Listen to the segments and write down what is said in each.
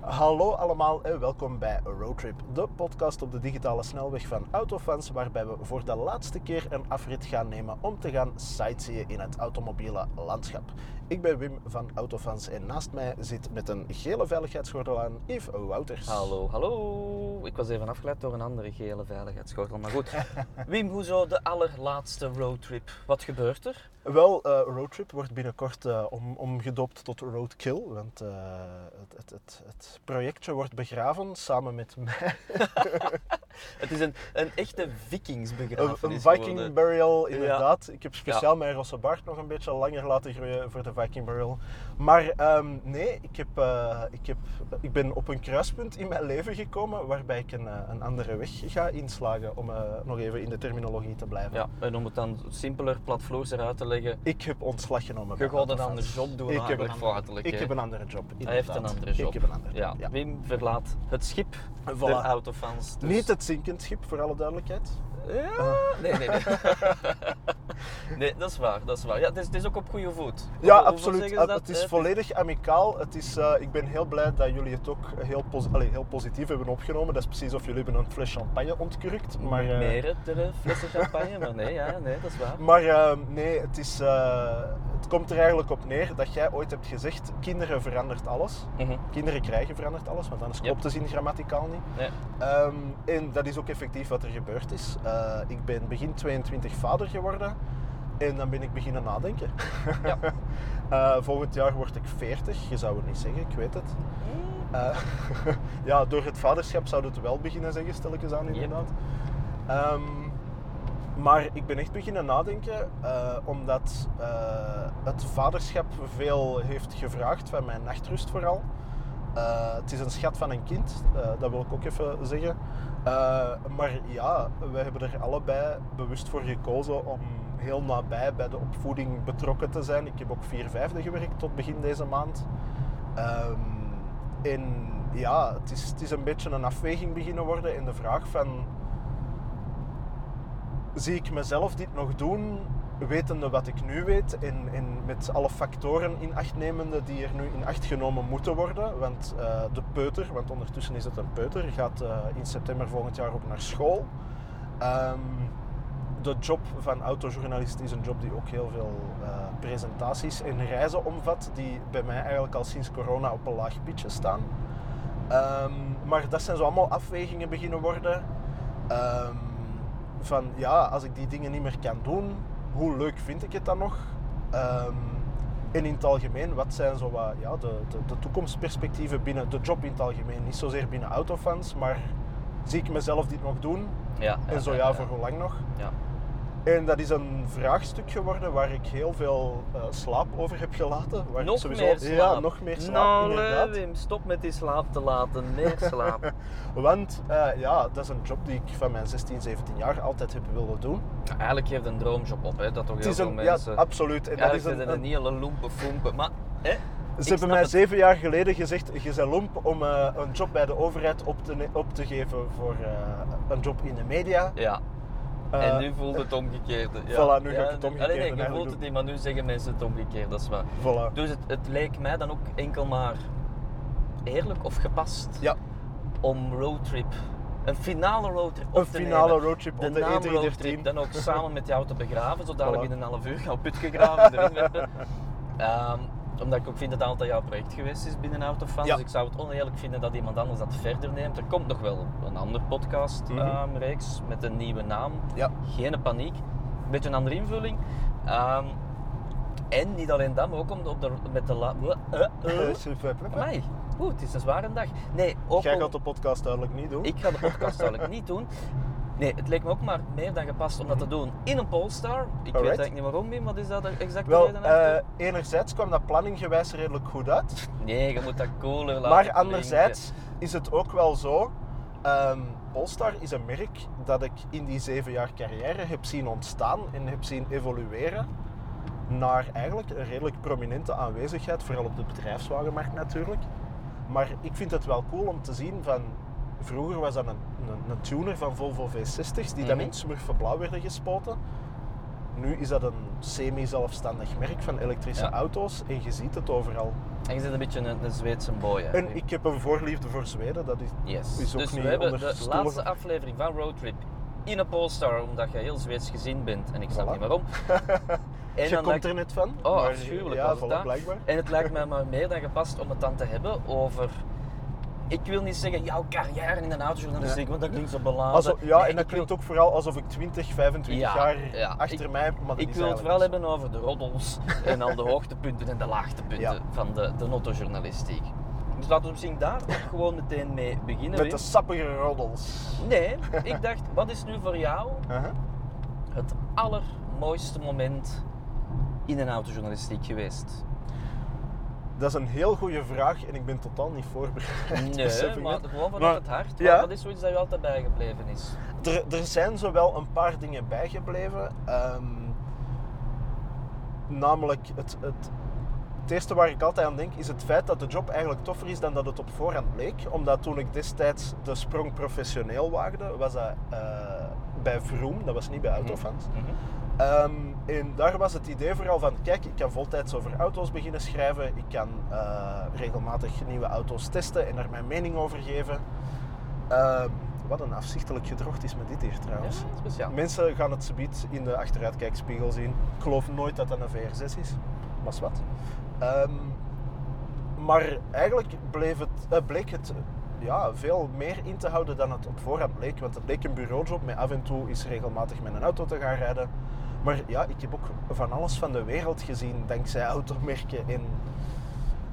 Hallo allemaal en welkom bij Roadtrip, de podcast op de digitale snelweg van Autofans, waarbij we voor de laatste keer een afrit gaan nemen om te gaan sightseeën in het automobiele landschap. Ik ben Wim van Autofans en naast mij zit met een gele veiligheidsgordel aan Yves Wouters. Hallo, hallo. Ik was even afgeleid door een andere gele veiligheidsgordel. Maar goed. Wim, hoezo de allerlaatste roadtrip? Wat gebeurt er? Wel, eh, Roadtrip wordt binnenkort uh, om, omgedoopt tot Roadkill, want uh, het, het, het, het, projectje wordt begraven samen met mij. het is een, een echte vikingsbegrafenis Een, een viking geworden. burial, inderdaad. Ja. Ik heb speciaal Ja. mijn rosse baard nog een beetje langer laten groeien voor de viking burial. Maar ehm, nee, ik, heb, eh, ik, heb, ik ben op een kruispunt in mijn leven gekomen waarbij ik een, eh, een andere weg ga inslagen, om eh, nog even in de terminologie te blijven. Ja, en om het dan simpeler, platvloers eruit te leggen. Ik heb ontslag genomen. Je gaat een andere job doen Ik heb een andere- Ik heb een andere job. Hij heeft een andere job. Ik heb een andere Ja, job. Ja. Wim verlaat het schip Voilà. der autofans. dus- Niet het zinkend schip, voor alle duidelijkheid. Ja, nee, nee, nee. nee, dat is waar, dat is waar. Ja, het is, het is ook op goede voet. Ja, Hoe- absoluut. ze dat? Het is Eh, volledig amicaal. Het is, eh, ik ben heel blij dat jullie het ook heel, pos allee, heel positief hebben opgenomen. Dat is precies of jullie hebben een fles champagne ontkurkt. Maar, eh, Meerdere flessen champagne, maar nee, ja, nee, dat is waar. maar eh, nee, het, is, eh, het komt er eigenlijk op neer dat jij ooit hebt gezegd: kinderen verandert alles. Mhm. Kinderen krijgen verandert alles, want anders Yep. klopt de zin grammaticaal niet. Nee. Ehm, en dat is ook effectief wat er gebeurd is. Eh, ik ben begin 22 vader geworden en dan ben ik beginnen nadenken. Ja. Eh, volgend jaar word ik 40, je zou het niet zeggen, ik weet het. Eh, ja, door het vaderschap zou het wel beginnen zeggen, stel ik eens aan inderdaad. Ehm, maar ik ben echt beginnen nadenken, omdat het vaderschap veel heeft gevraagd van mijn nachtrust vooral. Het is een schat van een kind, dat wil ik ook even zeggen. Eh, maar ja, we hebben er allebei bewust voor gekozen om heel nabij bij de opvoeding betrokken te zijn. Ik heb ook vier vijfde gewerkt tot begin deze maand. Ehm, en ja, het is, het is een beetje een afweging beginnen worden in de vraag van... Zie ik mezelf dit nog doen, wetende wat ik nu weet en, met alle factoren in acht nemende die er nu in acht genomen moeten worden. Want eh, de peuter, want ondertussen is het een peuter, gaat eh, in september volgend jaar ook naar school. Ehm, de job van autojournalist is een job die ook heel veel eh, presentaties en reizen omvat, die bij mij eigenlijk al sinds corona op een laag pitje staan. Ehm, maar dat zijn zo allemaal afwegingen beginnen worden. Ehm, van ja, als ik die dingen niet meer kan doen, hoe leuk vind ik het dan nog? Ehm, en in het algemeen, wat zijn zo wat, ja, de, de, de toekomstperspectieven binnen de job in het algemeen? Niet zozeer binnen autofans, maar zie ik mezelf dit nog doen? Ja, En zo ja, voor hoe lang nog? Ja. En dat is een vraagstuk geworden waar ik heel veel eh, slaap over heb gelaten. Waar ik sowieso, meer slaap. Ja, nog meer slaap, Nou, inderdaad. Wim, stop met die slaap te laten. Meer slaap. Want eh, ja, dat is een job die ik van mijn 16, 17 jaar altijd heb willen doen. Eigenlijk geeft een droomjob op, hè. Dat toch heel veel een, mensen... ja, absoluut. En dat is een, een- een hele loempe foempe. Maar, hè? ze ik hebben mij het. zeven jaar geleden gezegd, je bent lomp om eh, een job bij de overheid op te, op te geven voor een job in de media. Ja. Eh, en nu voelt het omgekeerde. Ja. Voilà, nu ga ik het omgekeerde Allee, nee, voelt het niet, maar nu zeggen mensen het omgekeerd, dat is waar. Voilà. Dus het, het leek mij dan ook enkel maar eerlijk of gepast Ja, om roadtrip, een finale roadtrip op een te finale nemen. roadtrip de op de E naam roadtrip E313. dan ook samen met jou te begraven, zo dadelijk Voilà. in een half uur gaan put gegraven erin werpen. Ehm, omdat ik ook vind dat het altijd jouw project geweest is binnen Autofans. Ja. Dus ik zou het oneerlijk vinden dat iemand anders dat verder neemt. Er komt nog wel een ander podcast Mhm. ehm, met een nieuwe naam. Ja. Geen paniek. Een beetje een andere invulling. Ehm, en niet alleen dat, maar ook om op de, met de... La, uh, uh. Amai, oeh, het is een zware dag. Nee, ook Jij gaat de podcast duidelijk niet doen. ik ga de podcast duidelijk niet doen. Nee, het leek me ook maar meer dan gepast om dat te doen in een Polestar. Ik weet eigenlijk niet waarom, Wim. Wat is dat de exacte Wel, reden achter? eh, enerzijds kwam dat planninggewijs redelijk goed uit. Nee, je moet dat cooler laten Maar klinken. anderzijds is het ook wel zo. ehm, Polestar is een merk dat ik in die zeven jaar carrière heb zien ontstaan en heb zien evolueren naar eigenlijk een redelijk prominente aanwezigheid, vooral op de bedrijfswagenmarkt natuurlijk. Maar ik vind het wel cool om te zien van vroeger was dat een, een, een tuner van Volvo V60's die dan Mhm. in smurfenblauw werden gespoten. nu is dat een semi-zelfstandig merk van elektrische Ja. auto's en je ziet het overal. En je zit een beetje een, een Zweedse boy. hè. En ik heb een voorliefde voor Zweden, dat is Yes. is ook dus niet we hebben onder de stoelen laatste aflevering van Roadtrip in een Polestar, omdat je heel Zweeds gezien bent en ik snap Voilà. niet waarom. En je dan komt lijkt- er net van. Oh, maar- afschuwelijk Ja, was het voilà, dat. blijkbaar. En het lijkt mij maar meer dan gepast om het dan te hebben over. Ik wil niet zeggen jouw carrière in de autojournalistiek, Ja. want dat klinkt zo beladen. Also, ja, Nee, en dat klinkt wil- ook vooral alsof ik 20, 25 Ja, jaar ja. achter Ik- mij heb. Maar Ik wil het vooral hebben over de roddels en al de hoogtepunten en de laagtepunten van de, de autojournalistiek. Dus laten we misschien daar gewoon meteen mee beginnen. Met de sappige roddels. Nee, ik dacht, wat is nu voor jou Uh-huh. het allermooiste moment in een autojournalistiek geweest? Dat is een heel goede vraag en ik ben totaal niet voorbereid. Nee, ik maar net. gewoon vanuit Maar- het hart. ja. Wat is zoiets dat je altijd bijgebleven is? Er, er zijn zo wel een paar dingen bijgebleven. Ehm, namelijk, het, het, het eerste waar ik altijd aan denk is het feit dat de job eigenlijk toffer is dan dat het op voorhand bleek. Omdat toen ik destijds de sprong professioneel waagde, was dat eh, bij Vroom, dat was niet bij Autofans. Ehm, en daar was het idee vooral van, kijk, ik kan voltijds over auto's beginnen schrijven. Ik kan eh, regelmatig nieuwe auto's testen en daar mijn mening over geven. Ehm, wat een afzichtelijk gedrocht is met dit hier trouwens. Ja, speciaal. Mensen gaan het subiet in de achteruitkijkspiegel zien. Ik geloof nooit dat dat een VR6 is, maar is wat. Ehm, maar eigenlijk bleef het, eh, bleek het ja, veel meer in te houden dan het op voorhand leek. Want het leek een bureaujob met af en toe is regelmatig met een auto te gaan rijden. Maar ja, ik heb ook van alles van de wereld gezien dankzij automerken. En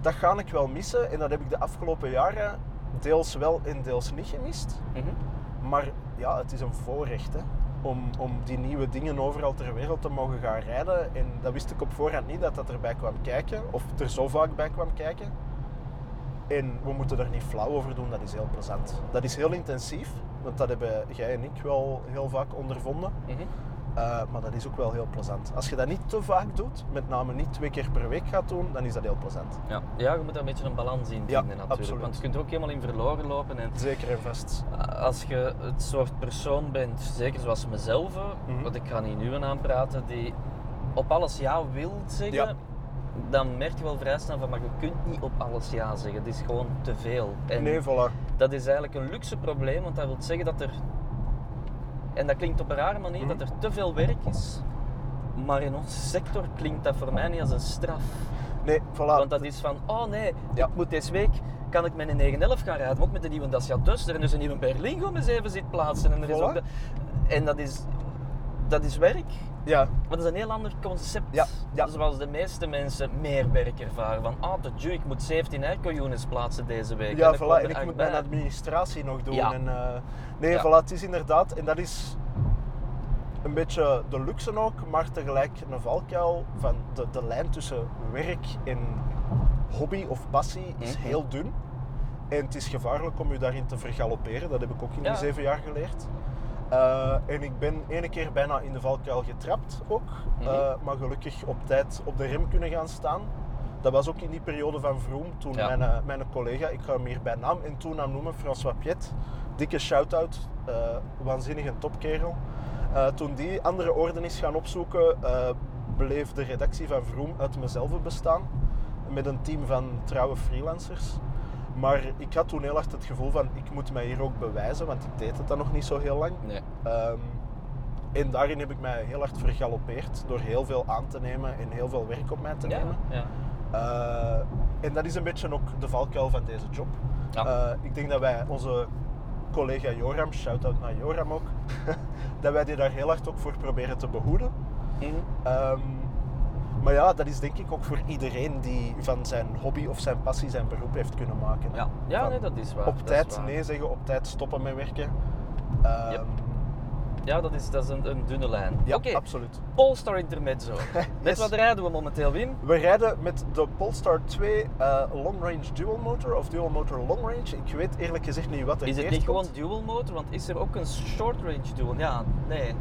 dat ga ik wel missen. En dat heb ik de afgelopen jaren deels wel en deels niet gemist. Mhm. Maar ja, het is een voorrecht hè, om, om die nieuwe dingen overal ter wereld te mogen gaan rijden. En dat wist ik op voorhand niet dat dat erbij kwam kijken, of er zo vaak bij kwam kijken. En we moeten er niet flauw over doen, dat is heel plezant. Dat is heel intensief, want dat hebben jij en ik wel heel vaak ondervonden. Mhm. Uh, maar dat is ook wel heel plezant. Als je dat niet te vaak doet, met name niet twee keer per week gaat doen, dan is dat heel plezant. Ja. ja, je moet daar een beetje een balans in Ja, vinden natuurlijk. absoluut. Want je kunt er ook helemaal in verloren lopen. En Zeker en vast. als je het soort persoon bent, zeker zoals mezelf, Mhm. want ik ga niet nu aan praten, die op alles ja wil zeggen, Ja. dan merk je wel vrij snel van, maar je kunt niet op alles ja zeggen. Het is gewoon te veel. En Nee, voilà. dat is eigenlijk een luxe probleem, want dat wil zeggen dat er, en dat klinkt op een rare manier, Mhm. dat er te veel werk is. Maar in onze sector klinkt dat voor mij niet als een straf. Nee, voilà. Want dat is van, oh nee, Ja. ik moet deze week kan ik met een 911 gaan rijden, maar ook met de nieuwe Dacia Duster en dus een nieuwe Berlingo met zeven zit plaatsen. En, er is Voilà. ook de- en dat is, dat is werk, Ja, maar dat is een heel ander concept. Ja, ja. Zoals de meeste mensen meer werk ervaren. Van, ah, de ik moet 17 airco-units plaatsen deze week. Ja, voilà. er En ik moet bij. mijn administratie nog doen. Ja. En, eh, nee, Ja. voilà, het is inderdaad, en dat is een beetje de luxe ook, maar tegelijk een valkuil van de, de lijn tussen werk en hobby of passie is Mhm. heel dun. En het is gevaarlijk om je daarin te vergalopperen, dat heb ik ook in die zeven jaar geleerd. Eh, en ik ben ene keer bijna in de valkuil getrapt ook, Mhm. eh, maar gelukkig op tijd op de rem kunnen gaan staan. Dat was ook in die periode van Vroom, toen Ja. mijn, eh, mijn collega, ik ga hem hier bij naam en toenaam noemen, François Piet, dikke shout-out, waanzinnig een topkerel. Toen die andere orden is gaan opzoeken, bleef de redactie van Vroom uit mezelf bestaan, met een team van trouwe freelancers. Maar ik had toen heel hard het gevoel van, ik moet mij hier ook bewijzen, want ik deed het dan nog niet zo heel lang. Nee. Ehm, en daarin heb ik mij heel hard vergalopeerd door heel veel aan te nemen en heel veel werk op mij te nemen. ja. Eh, en dat is een beetje ook de valkuil van deze job. Ja. Eh, ik denk dat wij onze collega Joram, shout-out naar Joram ook, dat wij die daar heel hard ook voor proberen te behoeden. Mhm. Ehm, maar ja, dat is denk ik ook voor iedereen die van zijn hobby of zijn passie zijn beroep heeft kunnen maken. Ja, ja Van nee, dat is waar. Op is tijd waar. nee zeggen, op tijd stoppen met werken. Ehm, Yep. Ja, dat is, dat is een, een dunne lijn. Ja, absoluut. Polestar Intermezzo. Met Yes. wat rijden we momenteel, Wim? We rijden met de Polestar 2 eh, Long Range Dual Motor of Dual Motor Long Range. Ik weet eerlijk gezegd niet wat er Is het eerst niet gewoon dual motor? Want is er ook een short range dual? Ja, nee.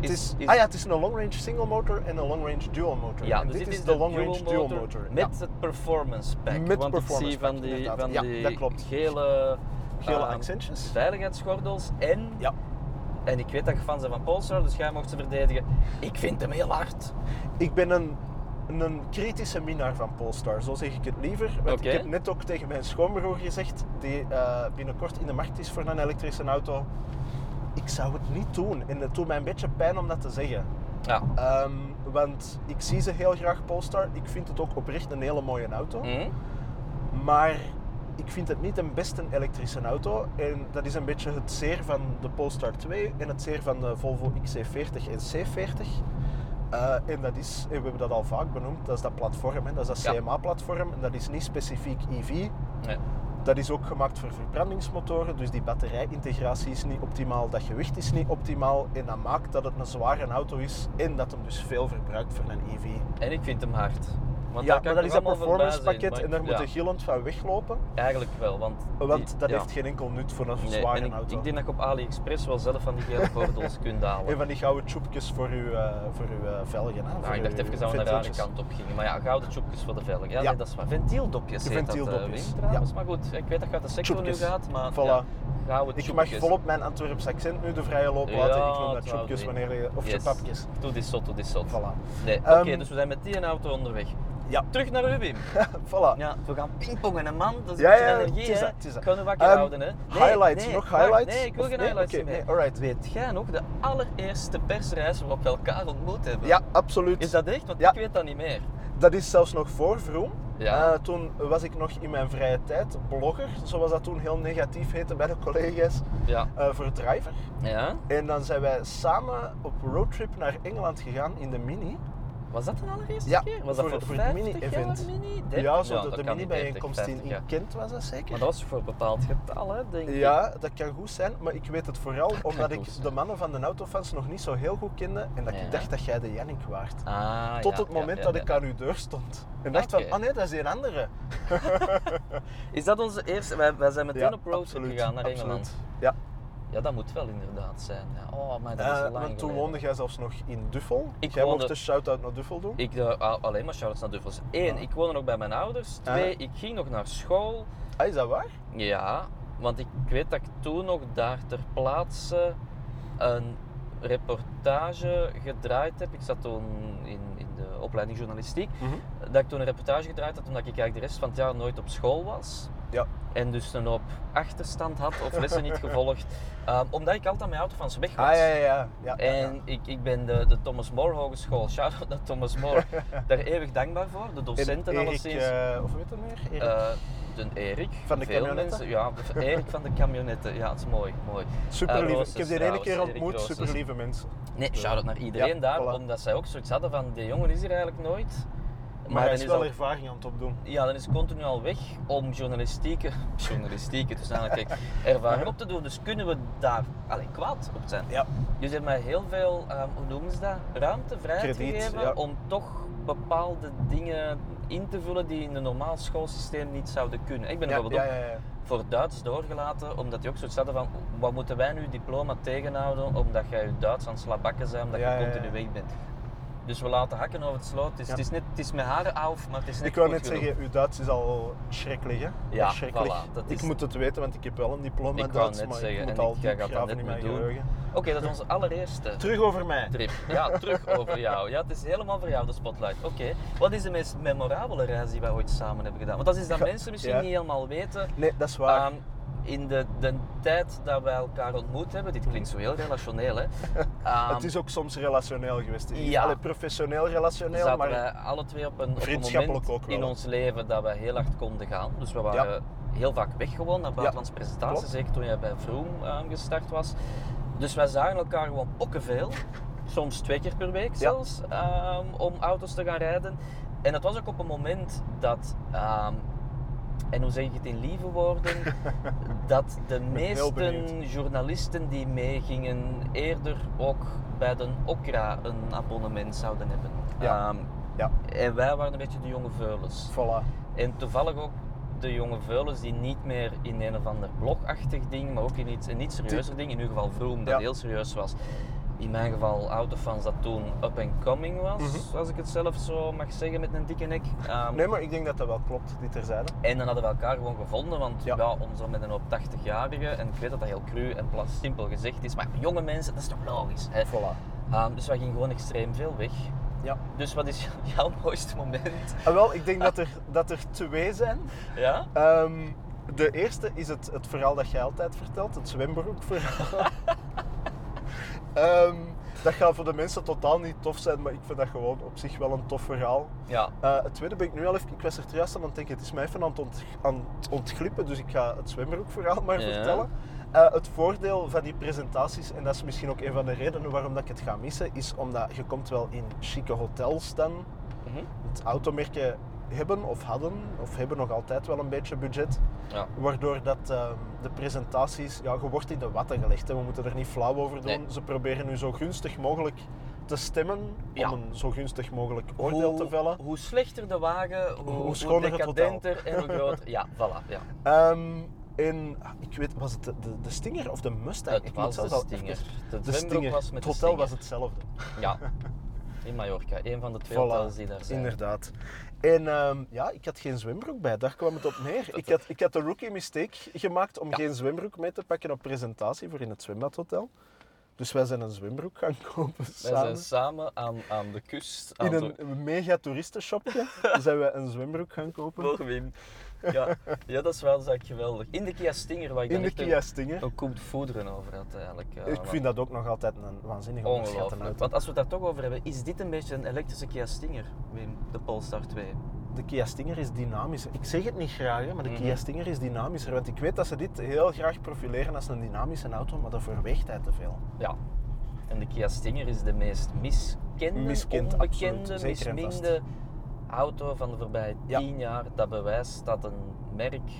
Het is- is, is- ah ja, het is een Long Range Single Motor en een Long Range Dual Motor. Ja, en dus dit, is de Long Range Dual Motor. Met het performance pack. Met Want performance ik zie pack, van die, inderdaad. van Ja, die dat klopt. gele, Gele eh, accentjes. veiligheidsgordels en Ja. En ik weet dat je fan bent van Polestar, dus jij mocht ze verdedigen. Ik vind hem heel hard. Ik ben een, een kritische minnaar van Polestar, zo zeg ik het liever. Want ik heb net ook tegen mijn schoonbroer gezegd, die eh, binnenkort in de markt is voor een elektrische auto. Ik zou het niet doen. En het doet mij een beetje pijn om dat te zeggen. Ja. Ehm, want ik zie ze heel graag Polestar. Ik vind het ook oprecht een hele mooie auto. Mhm. Maar ik vind het niet de beste elektrische auto. En dat is een beetje het zeer van de Polestar 2 en het zeer van de Volvo XC40 en C40. Eh, en dat is, en we hebben dat al vaak benoemd, dat is dat platform, hè, dat is dat. CMA-platform. En dat is niet specifiek EV. Nee. Dat is ook gemaakt voor verbrandingsmotoren, dus die batterijintegratie is niet optimaal, dat gewicht is niet optimaal. En dat maakt dat het een zware auto is en dat hem dus veel verbruikt voor een EV. En ik vind hem hard. Want ja, maar dat is dat nog allemaal performance voorbij zijn, pakket en daar moet je gillend van weglopen. Eigenlijk wel, want, Want die- dat heeft geen enkel nut voor een Nee, zware auto. ik denk dat ik op AliExpress wel zelf van die gele gordels kunt halen. En van die gouden tjoepjes voor uw, eh, voor uw eh, velgen. Hè? Nou, ik dacht even dat we naar de andere kant op gingen. Maar ja, gouden tjoepjes voor de velg. Ja. Nee, dat is waar. Ventieldopjes De heet dat, eh, ventieldopjes, ja. Maar goed, ik weet dat je uit de sector nu gaat, maar Voilà. ja, gouden Ik mag volop mijn Antwerps accent nu de vrije loop Ja, laten. Ik noem dat het zijn. wanneer je... Of Yes. papjes. Doe dit zot, doe dit zot. Voilà. Nee, oké, Ehm, dus we zijn met die auto onderweg. Ja. Terug naar Wim. voilà. Ja, we gaan pingpongen, hè, man. Dat is Ja, een energie, is dat. Ik u wakker Ehm, houden, hè. highlights, nog highlights? Nee, ik wil Of geen nee? highlights Oké, meer. alright. Weet jij nog de allereerste persreis waarop we elkaar ontmoet hebben? Ja, absoluut. Is dat echt? Want ik weet dat niet meer. Dat is zelfs nog voor Vroom. Ja. Eh, toen was ik nog in mijn vrije tijd blogger, zoals dat toen heel negatief heette bij de collega's, Ja. eh, voor Driver. Ja? En dan zijn wij samen op roadtrip naar Engeland gegaan in de Mini. Was dat de allereerste Ja, keer? Was dat voor- voor, voor het 50 mini-event. jaar mini? 30? Ja, zo de, dat de kan niet, 30, mini-bijeenkomst in, 50 in. Kent was dat zeker? Maar dat was voor een bepaald getal, hè, denk ik. Ja, dat kan goed zijn, maar ik weet het vooral omdat ik zijn. de mannen van de autofans nog niet zo heel goed kende en dat Ja. ik dacht dat jij de Jannik waart. Ah, Tot ja, het moment ja, dat ja, ik ja. aan uw deur stond. En dacht Oké. van, oh nee, dat is een andere. Is dat onze eerste? Wij, wij zijn meteen Ja, op roadtrip absoluut, gegaan naar absoluut. Engeland. Ja, Ja, dat moet wel inderdaad zijn. Ja. Oh, maar dat is Eh, lang toen woonde jij zelfs nog in Duffel. Ik jij woonde- mocht de shout-out naar Duffel doen. Ik uh, al- alleen maar shout-outs naar Duffels. Eén, Ah. ik woonde nog bij mijn ouders. Twee, Ah. ik ging nog naar school. Ah, is dat waar? Ja, want ik weet dat ik toen nog daar ter plaatse een reportage gedraaid heb. Ik zat toen in, in de opleiding journalistiek. Dat ik toen een reportage gedraaid had omdat ik eigenlijk de rest van het jaar nooit op school was. Ja. En dus een hoop achterstand had of lessen niet gevolgd. Um, omdat ik altijd met autofans weg was. Ah, ja, ja, ja. ja, En ja. ik, ik ben de, de Thomas More Hogeschool, shout-out naar Thomas More, daar eeuwig dankbaar voor. De docenten alleszins. eh, of weet je het meer? Erik? Eh, de Erik. Van de veel camionetten? mensen. Ja, de Erik van de camionetten. Ja, dat is mooi. mooi. super eh, lieve. Roosters Ik heb die ene keer ontmoet, super lieve mensen. Nee, shout-out naar iedereen daar, voilà. omdat zij ook zoiets hadden van, die jongen is hier eigenlijk nooit. Maar, hij dan is wel al- ervaring aan het opdoen. ja, dan is continu al weg om journalistieke, journalistieke dus eigenlijk ervaring op te doen. Dus kunnen we daar alleen kwaad op zijn. Ja. Dus je hebt mij heel veel, ehm, hoe noemen ze dat, ruimte, vrijheid Krediet, gegeven ja. om toch bepaalde dingen in te vullen die in een normaal schoolsysteem niet zouden kunnen. Ik ben Ja, bijvoorbeeld ja, ja, ja. voor Duits doorgelaten, omdat die ook zoiets hadden van, wat moeten wij nu diploma tegenhouden omdat jij je Duits aan het slabakken bent, omdat je continu ja. weg bent. Dus we laten hakken over het sloot. Het is, Ja. het is, net, het is met haren af, maar het is net Ik wou net genoeg. zeggen, uw Duits is al schrikkelijk, hè? Ja, Schrikkelijk. voilà, Ik moet het weten, want ik heb wel een diploma Ik Duits, net maar zeggen, ik moet en al ik- dat net moeten doen. Oké, dat is onze allereerste Terug over mij. trip. Ja, terug over jou. Ja, het is helemaal voor jou de spotlight. Oké, wat is de meest memorabele reis die wij ooit samen hebben gedaan? Want dat is dat mensen misschien ja. niet helemaal weten. Nee, dat is waar. Ehm, in de, de tijd dat wij elkaar ontmoet hebben, dit klinkt zo heel relationeel hè. Het is ook soms relationeel geweest. Ja. Allee, professioneel relationeel, zaten maar wij alle twee op een, op een Vriendschappelijk moment ook wel, in ons leven dat wij heel hard konden gaan. Dus we waren heel vaak weg gewoon naar buitenlandse presentaties, klopt. zeker toen jij bij Vroom gestart was. Dus wij zagen elkaar gewoon pokkenveel, soms twee keer per week zelfs, ehm, om auto's te gaan rijden. En dat was ook op een moment dat, ehm, en hoe zeg ik het in lieve woorden, dat de meeste journalisten die meegingen eerder ook bij de Okra een abonnement zouden hebben. Ja. Ehm, ja, en wij waren een beetje de jonge veulens. voilà. En toevallig ook de jonge veulens die niet meer in een of ander blogachtig ding, maar ook in iets, een iets serieuzer ding, in ieder geval Vroom, dat Ja. heel serieus was, in mijn geval autofans dat toen up and coming was, Mhm. als ik het zelf zo mag zeggen met een dikke nek. Ehm, Nee, maar ik denk dat dat wel klopt, die terzijde. En dan hadden we elkaar gewoon gevonden, want Ja. ja. om zo met een hoop 80-jarigen, en ik weet dat dat heel cru en plat simpel gezegd is, maar jonge mensen, dat is toch logisch. Hè? Voilà. Ehm, dus wij gingen gewoon extreem veel weg. Ja. Dus wat is jouw mooiste moment? Ah, wel, ik denk dat er, dat er twee zijn. Ja? Ehm, de eerste is het, het verhaal dat jij altijd vertelt, het zwembroekverhaal. Ehm, dat gaat voor de mensen totaal niet tof zijn, maar ik vind dat gewoon op zich wel een tof verhaal. Ja. Eh, het tweede ben ik nu al even, ik was er juist aan het denken, het is mij even aan het, ont- aan het ontglippen, dus ik ga het zwembroekverhaal maar Ja. vertellen. Eh, het voordeel van die presentaties, en dat is misschien ook een van de redenen waarom dat ik het ga missen, is omdat je komt wel in chique hotels dan. Mhm. Het automerken hebben of hadden, of hebben nog altijd wel een beetje budget. ja. Waardoor dat ehm, de presentaties, ja, je wordt in de watten gelegd. Hè. We moeten er niet flauw over doen. Nee. Ze proberen nu zo gunstig mogelijk te stemmen Ja. om een zo gunstig mogelijk oordeel te vellen. Hoe slechter de wagen, hoe, Hoe hoe schoner het hotel. decadenter en hoe groter. Ja, voilà. Ja. Ehm, en ah, ik weet, was het de, de, de Stinger of de Mustang? Het ik was de Stinger. even- De De Stinger. was met het hotel was hetzelfde. Ja. In Mallorca, een van de twee Voilà, hotels die daar zijn. Inderdaad. En ehm, ja, ik had geen zwembroek bij, daar kwam het op neer. Ik had, ik had de rookie mistake gemaakt om geen zwembroek mee te pakken op presentatie voor in het zwembadhotel. Dus wij zijn een zwembroek gaan kopen Wij samen. zijn samen aan, aan de kust. Aan In de- een mega toeristenshopje zijn we een zwembroek gaan kopen. Voor. Ja. ja, dat is wel dat is geweldig. In de Kia Stinger, waar ik In de Kia Stinger. een koep voederen over had eigenlijk. Ik vind dat ook nog altijd een waanzinnig onderschatte ongelooflijk. auto. Want als we het daar toch over hebben, is dit een beetje een elektrische Kia Stinger, Wim, de Polestar 2? De Kia Stinger is dynamischer. Ik zeg het niet graag, maar de Mhm. Kia Stinger is dynamischer. Want ik weet dat ze dit heel graag profileren als een dynamische auto, maar daarvoor weegt hij te veel. Ja. En de Kia Stinger is de meest miskende, Miskend, onbekende, misminde auto van de voorbije Ja. tien jaar. Dat bewijst dat een merk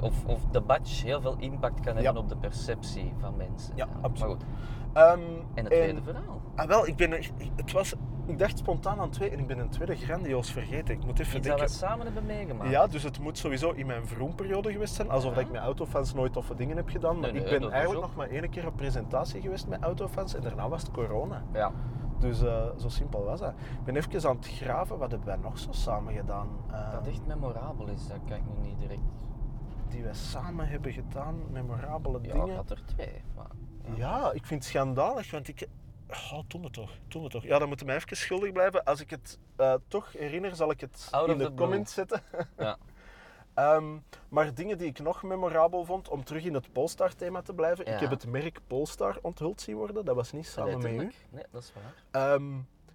of, of de badge heel veel impact kan hebben Ja. op de perceptie van mensen. Ja, absoluut. goed. Ehm, En het tweede verhaal. Ah, wel, ik, ben, het was, ik dacht spontaan aan twee en ik ben een tweede grandioos vergeten. Ik moet even Iets dat denken. we samen hebben meegemaakt. Ja, dus het moet sowieso in mijn vroemperiode geweest zijn. Alsof Ja. dat ik met autofans nooit toffe dingen heb gedaan. Maar Nee, nee, ik ben eigenlijk nog maar één keer op presentatie geweest met autofans en daarna was het corona. Ja. Dus eh, zo simpel was dat. Ik ben even aan het graven, wat hebben wij nog zo samen gedaan? eh, Dat echt memorabel is, dat kan ik nu niet direct... Die wij samen hebben gedaan, memorabele Ja, ik dingen. had er twee. Maar, Ja, ik vind het schandalig, want ik... Oh, doe het toch, doe het toch. Ja, dan moeten mij even schuldig blijven. Als ik het eh, toch herinner, zal ik het Out in de blue. comments zetten. Ja. Ehm, maar dingen die ik nog memorabel vond, om terug in het Polestar-thema te blijven. Ja. Ik heb het merk Polestar onthuld zien worden. Dat was niet samen met u. Nee, dat is waar. Ehm,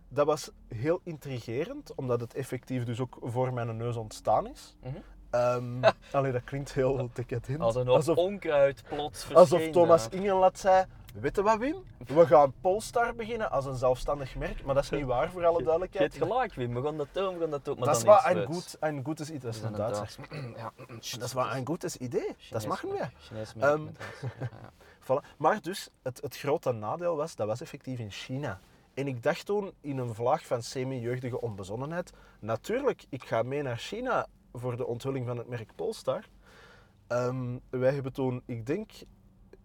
dat was heel intrigerend, omdat het effectief dus ook voor mijn neus ontstaan is. Ehm allee, dat klinkt heel decadent. Als een alsof, onkruid plots verscheen alsof Thomas. Ingelat zei, weet je wat Wim? We gaan Polestar beginnen als een zelfstandig merk. Maar dat is niet waar, voor alle Je hebt duidelijkheid. gelijk, Wim. We gaan dat doen, we gaan dat doen. Maar dat is in een goed, een. Dat is Dat een is een Duitser. Ja. Dat is wat een gutes idee. Dat mag weer. Chinees merk Ehm, met Duits. Ja, ja. Voilà. Maar dus, het, het grote nadeel was, dat was effectief in China. En ik dacht toen, in een vlaag van semi-jeugdige onbezonnenheid, natuurlijk, ik ga mee naar China voor de onthulling van het merk Polestar. Ehm, wij hebben toen, ik denk,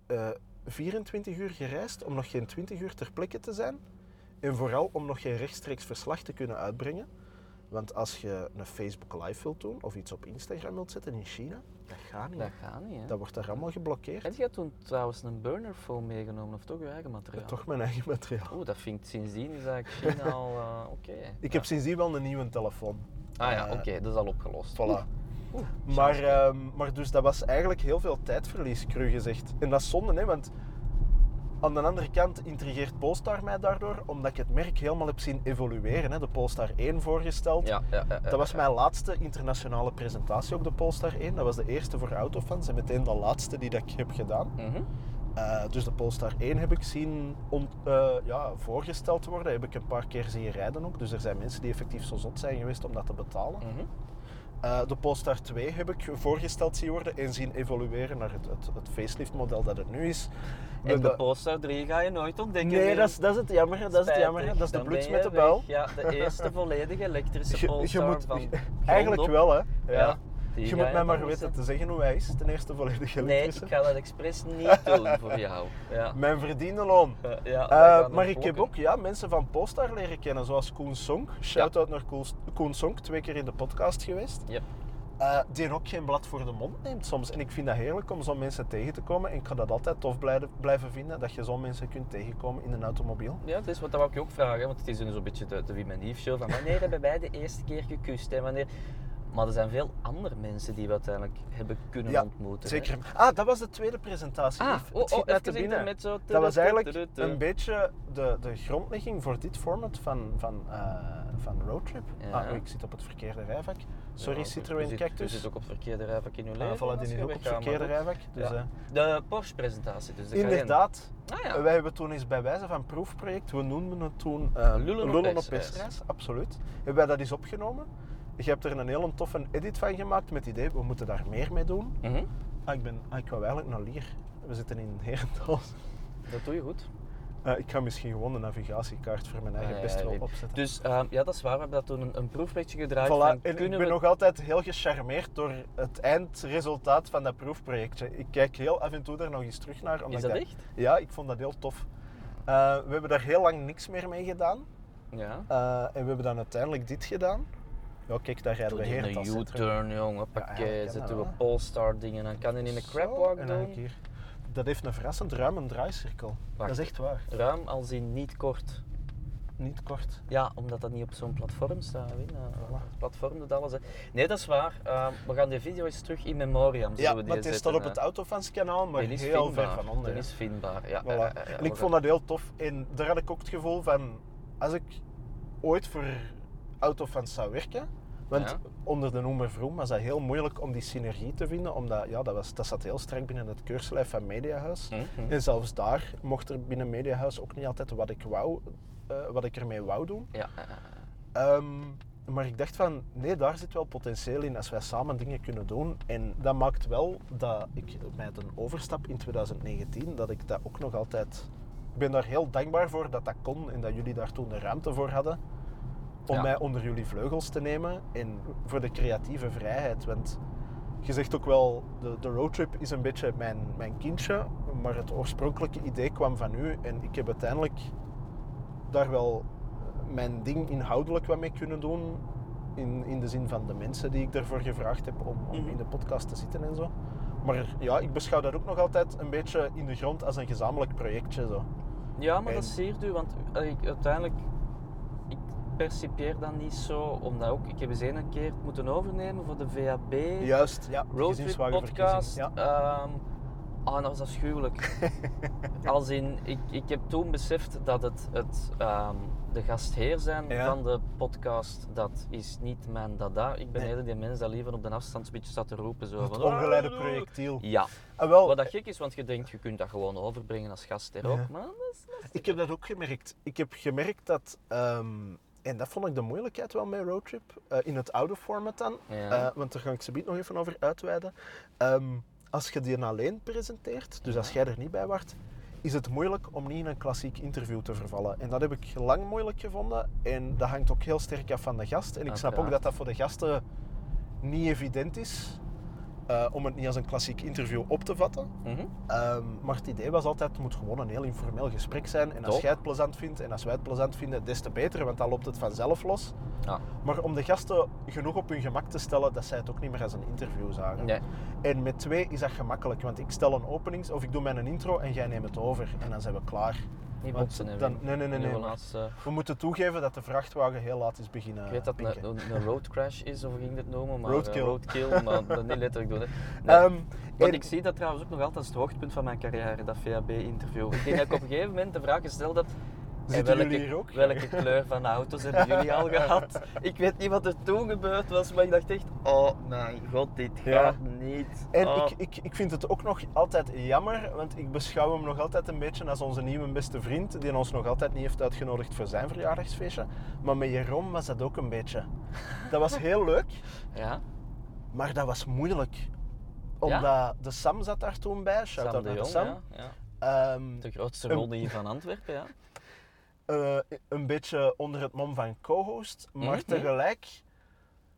eh 24 uur gereisd om nog geen 20 uur ter plekke te zijn. En vooral om nog geen rechtstreeks verslag te kunnen uitbrengen. Want als je een Facebook Live wilt doen of iets op Instagram wilt zetten in China, dat gaat niet. Dat gaat niet, hè. Dat wordt daar allemaal geblokkeerd. Heb jij toen trouwens een burner phone meegenomen of toch je eigen materiaal? Toch mijn eigen materiaal. Oeh, dat vind ik sindsdien is eigenlijk China al eh, oké. Ik Ja. heb sindsdien wel een nieuwe telefoon. Ah ja, eh, oké, dat is al opgelost. Voilà. Oeh, Maar, ehm, maar dus dat was eigenlijk heel veel tijdverlies, cru gezegd. En dat is zonde, hè, want aan de andere kant intrigeert Polestar mij daardoor, omdat ik het merk helemaal heb zien evolueren. Hè. De Polestar 1 voorgesteld. ja, ja, ja, Dat was mijn laatste internationale presentatie op de Polestar 1. Dat was de eerste voor autofans en meteen de laatste die dat ik heb gedaan. Mhm. Eh, dus de Polestar 1 heb ik zien on- eh, ja, voorgesteld worden. Heb ik een paar keer zien rijden ook. Dus er zijn mensen die effectief zo zot zijn geweest om dat te betalen. Mhm. Eh, de Polestar 2 heb ik voorgesteld zien worden en zien evolueren naar het, het, het facelift model dat het nu is. En de De- Polestar 3 ga je nooit ontdekken. nee, dat is, dat is het jammer. Dat is het jammer. Dat is de ben met je de bel. Ja, de eerste volledig elektrische Je- je Polestar moet- van Eigenlijk op. wel, hè? Ja. Ja. Die Je moet mij maar weten te zeggen hoe hij is, ten eerste volledig Nee, elektrische. ik ga dat expres niet doen voor jou. Ja. Mijn verdiende loon. Ja, Eh, maar ik heb ook ja, mensen van Polestar leren kennen, zoals Koen Song. Shout-out naar Koen- Song, twee keer in de podcast geweest. Yep. Eh, die ook geen blad voor de mond neemt soms. En ik vind dat heerlijk om zo'n mensen tegen te komen. En ik ga dat altijd tof blijven, vinden, dat je zo'n mensen kunt tegenkomen in een automobiel. Ja, dat is wat dat wou ik je ook vragen, want het is een zo'n beetje de, de Wim en Yves show van wanneer hebben wij de eerste keer gekust en wanneer... Maar er zijn veel andere mensen die we uiteindelijk hebben kunnen Ja, ontmoeten. hè. Zeker. Ah, dat was de tweede presentatie. Ah, oh, oh, te binnen. met zo... Dat was eigenlijk een beetje de, de grondlegging voor dit format van, van, eh, van Roadtrip. Ja. Ah, oh, ik zit op het verkeerde rijvak. Sorry, Ja, Citroën Cactus. Je zit ook op het verkeerde rijvak in je Ah, leven. voilà, die je is ook op het verkeerde rijvak. Dus, Ja. eh, De Porsche-presentatie, dus inderdaad, Ah ja. wij hebben toen eens bij wijze van proefproject, we noemden het toen eh Lullen op op absoluut. Hebben wij dat eens opgenomen. Je hebt er een hele toffe edit van gemaakt met het idee, we moeten daar meer mee doen. Mhm. Ah, ik, ben, ah, ik wou eigenlijk naar Lier. We zitten in Herentals. Dat doe je goed. Eh, ik ga misschien gewoon de navigatiekaart voor mijn eigen Ah, ja, best ja, wel nee. opzetten. Dus ehm, ja, dat is waar. We hebben dat toen een, een proefprojectje gedraaid. Voilà, en ik ben we... nog altijd heel gecharmeerd door het eindresultaat van dat proefprojectje. Ik kijk heel af en toe daar nog eens terug naar. omdat Is ik dat echt? Ja, ik vond dat heel tof. Eh, we hebben daar heel lang niks meer mee gedaan. Ja. Eh, en we hebben dan uiteindelijk dit gedaan. Ja, kijk, daar rijden we Herentals een. U-turn, jongen. eigenlijk Pakket, kan zet dat we. Polestar dingen. Dan kan je in een crapwalk doen. hier. Dat heeft een verrassend ruime draaicirkel. Wacht. Dat is echt waar. Ruim als in niet kort. Niet kort. Ja, omdat dat niet op zo'n platform staat. Eh, Voilà. Platform doet alles. Hè. Nee, dat is waar. Ehm, we gaan die video eens terug in memoriam. Ja, we die maar het zetten, staat op eh. het Autofans kanaal, maar is heel vindbaar. ver van onder. Die is vindbaar, ja. Voilà. ja, ja, ja, en ik vond dat heel tof. En daar had ik ook het gevoel van, als ik ooit voor Autofans zou werken, want Ja. onder de noemer Vroom was dat heel moeilijk om die synergie te vinden, omdat ja, dat, was, dat zat heel strak binnen het keurslijf van Mediahuis. Mhm. En zelfs daar mocht er binnen Mediahuis ook niet altijd wat ik, wou, eh, wat ik ermee wou doen. Ja. Ehm, maar ik dacht van, nee, daar zit wel potentieel in als wij samen dingen kunnen doen. En dat maakt wel dat ik met een overstap in 2019, dat ik dat ook nog altijd... Ik ben daar heel dankbaar voor dat dat kon en dat jullie daar toen de ruimte voor hadden. Om Ja. mij onder jullie vleugels te nemen en voor de creatieve vrijheid. Want je zegt ook wel, de, de roadtrip is een beetje mijn, mijn kindje, maar het oorspronkelijke idee kwam van u. En ik heb uiteindelijk daar wel mijn ding inhoudelijk wat mee kunnen doen. In, in de zin van de mensen die ik daarvoor gevraagd heb om, om Mhm. in de podcast te zitten en zo. Maar ja, ik beschouw dat ook nog altijd een beetje in de grond als een gezamenlijk projectje. Zo. Ja, maar En- dat siert u, want eh, uiteindelijk, ik percipieer dat niet zo, omdat ook, ik heb eens een keer het moeten overnemen voor de VAB Juist, ja. Roadtrip podcast. Ja. Ehm, ah, dat was afschuwelijk. Als in, ik, ik heb toen beseft dat het, het ehm, de gastheer zijn Ja. van de podcast, dat is niet mijn dada. Ik ben Nee. eerder die mens dat liever op de afstand een beetje staat te roepen. Zo, Het van, ongeleide "Ah, projectiel. Ja, Ah, wel, wat dat gek is, want je denkt, je kunt dat gewoon overbrengen als gastheer ook. Ja. Maar dat is. Ik heb dat ook gemerkt. Ik heb gemerkt dat, ehm, en dat vond ik de moeilijkheid wel met Roadtrip, eh, in het oude format dan, Ja. eh, want daar ga ik ze nog even over uitweiden. Ehm, als je die alleen presenteert, dus als jij er niet bij was, is het moeilijk om niet in een klassiek interview te vervallen. En dat heb ik lang moeilijk gevonden. En dat hangt ook heel sterk af van de gast. En ik snap ook dat dat voor de gasten niet evident is. Eh, om het niet als een klassiek interview op te vatten. Mhm. Ehm, maar het idee was altijd, het moet gewoon een heel informeel gesprek zijn. En als jij het plezant vindt en als wij het plezant vinden, des te beter, want dan loopt het vanzelf los. Ja. Maar om de gasten genoeg op hun gemak te stellen, dat zij het ook niet meer als een interview zagen. Nee. En met twee is dat gemakkelijk, want ik stel een openings, of ik doe mijn intro en jij neemt het over. En dan zijn we klaar. Niet botsen, hè, dan- nee, nee, nee, nee, We moeten toegeven dat de vrachtwagen heel laat is beginnen Ik weet dat het een, een, een road crash is, of hoe ging dit noemen? Maar, Roadkill. roadkill, maar dat niet letterlijk doen. Hè. Nee. Ehm, Want ik zie dat trouwens ook nog altijd als het hoogtepunt van mijn carrière, dat VAB-interview. Ik denk dat ik op een gegeven moment de vraag gesteld heb, en welke, jullie hier ook? welke kleur van auto's hebben jullie al gehad? Ik weet niet wat er toen gebeurd was, maar ik dacht echt, oh mijn god, dit Ja. gaat niet. En Oh. ik, ik, ik vind het ook nog altijd jammer, want ik beschouw hem nog altijd een beetje als onze nieuwe beste vriend, die ons nog altijd niet heeft uitgenodigd voor zijn verjaardagsfeestje. Maar met Jeroen was dat ook een beetje. Dat was heel leuk, Ja, maar dat was moeilijk. Omdat de Sam zat daar toen bij, shout Sam out de naar de Jong, Sam. ja, ja. Ehm, De grootste Een- ronde van Antwerpen, ja. Eh, een beetje onder het mom van co-host, maar Mhm. tegelijk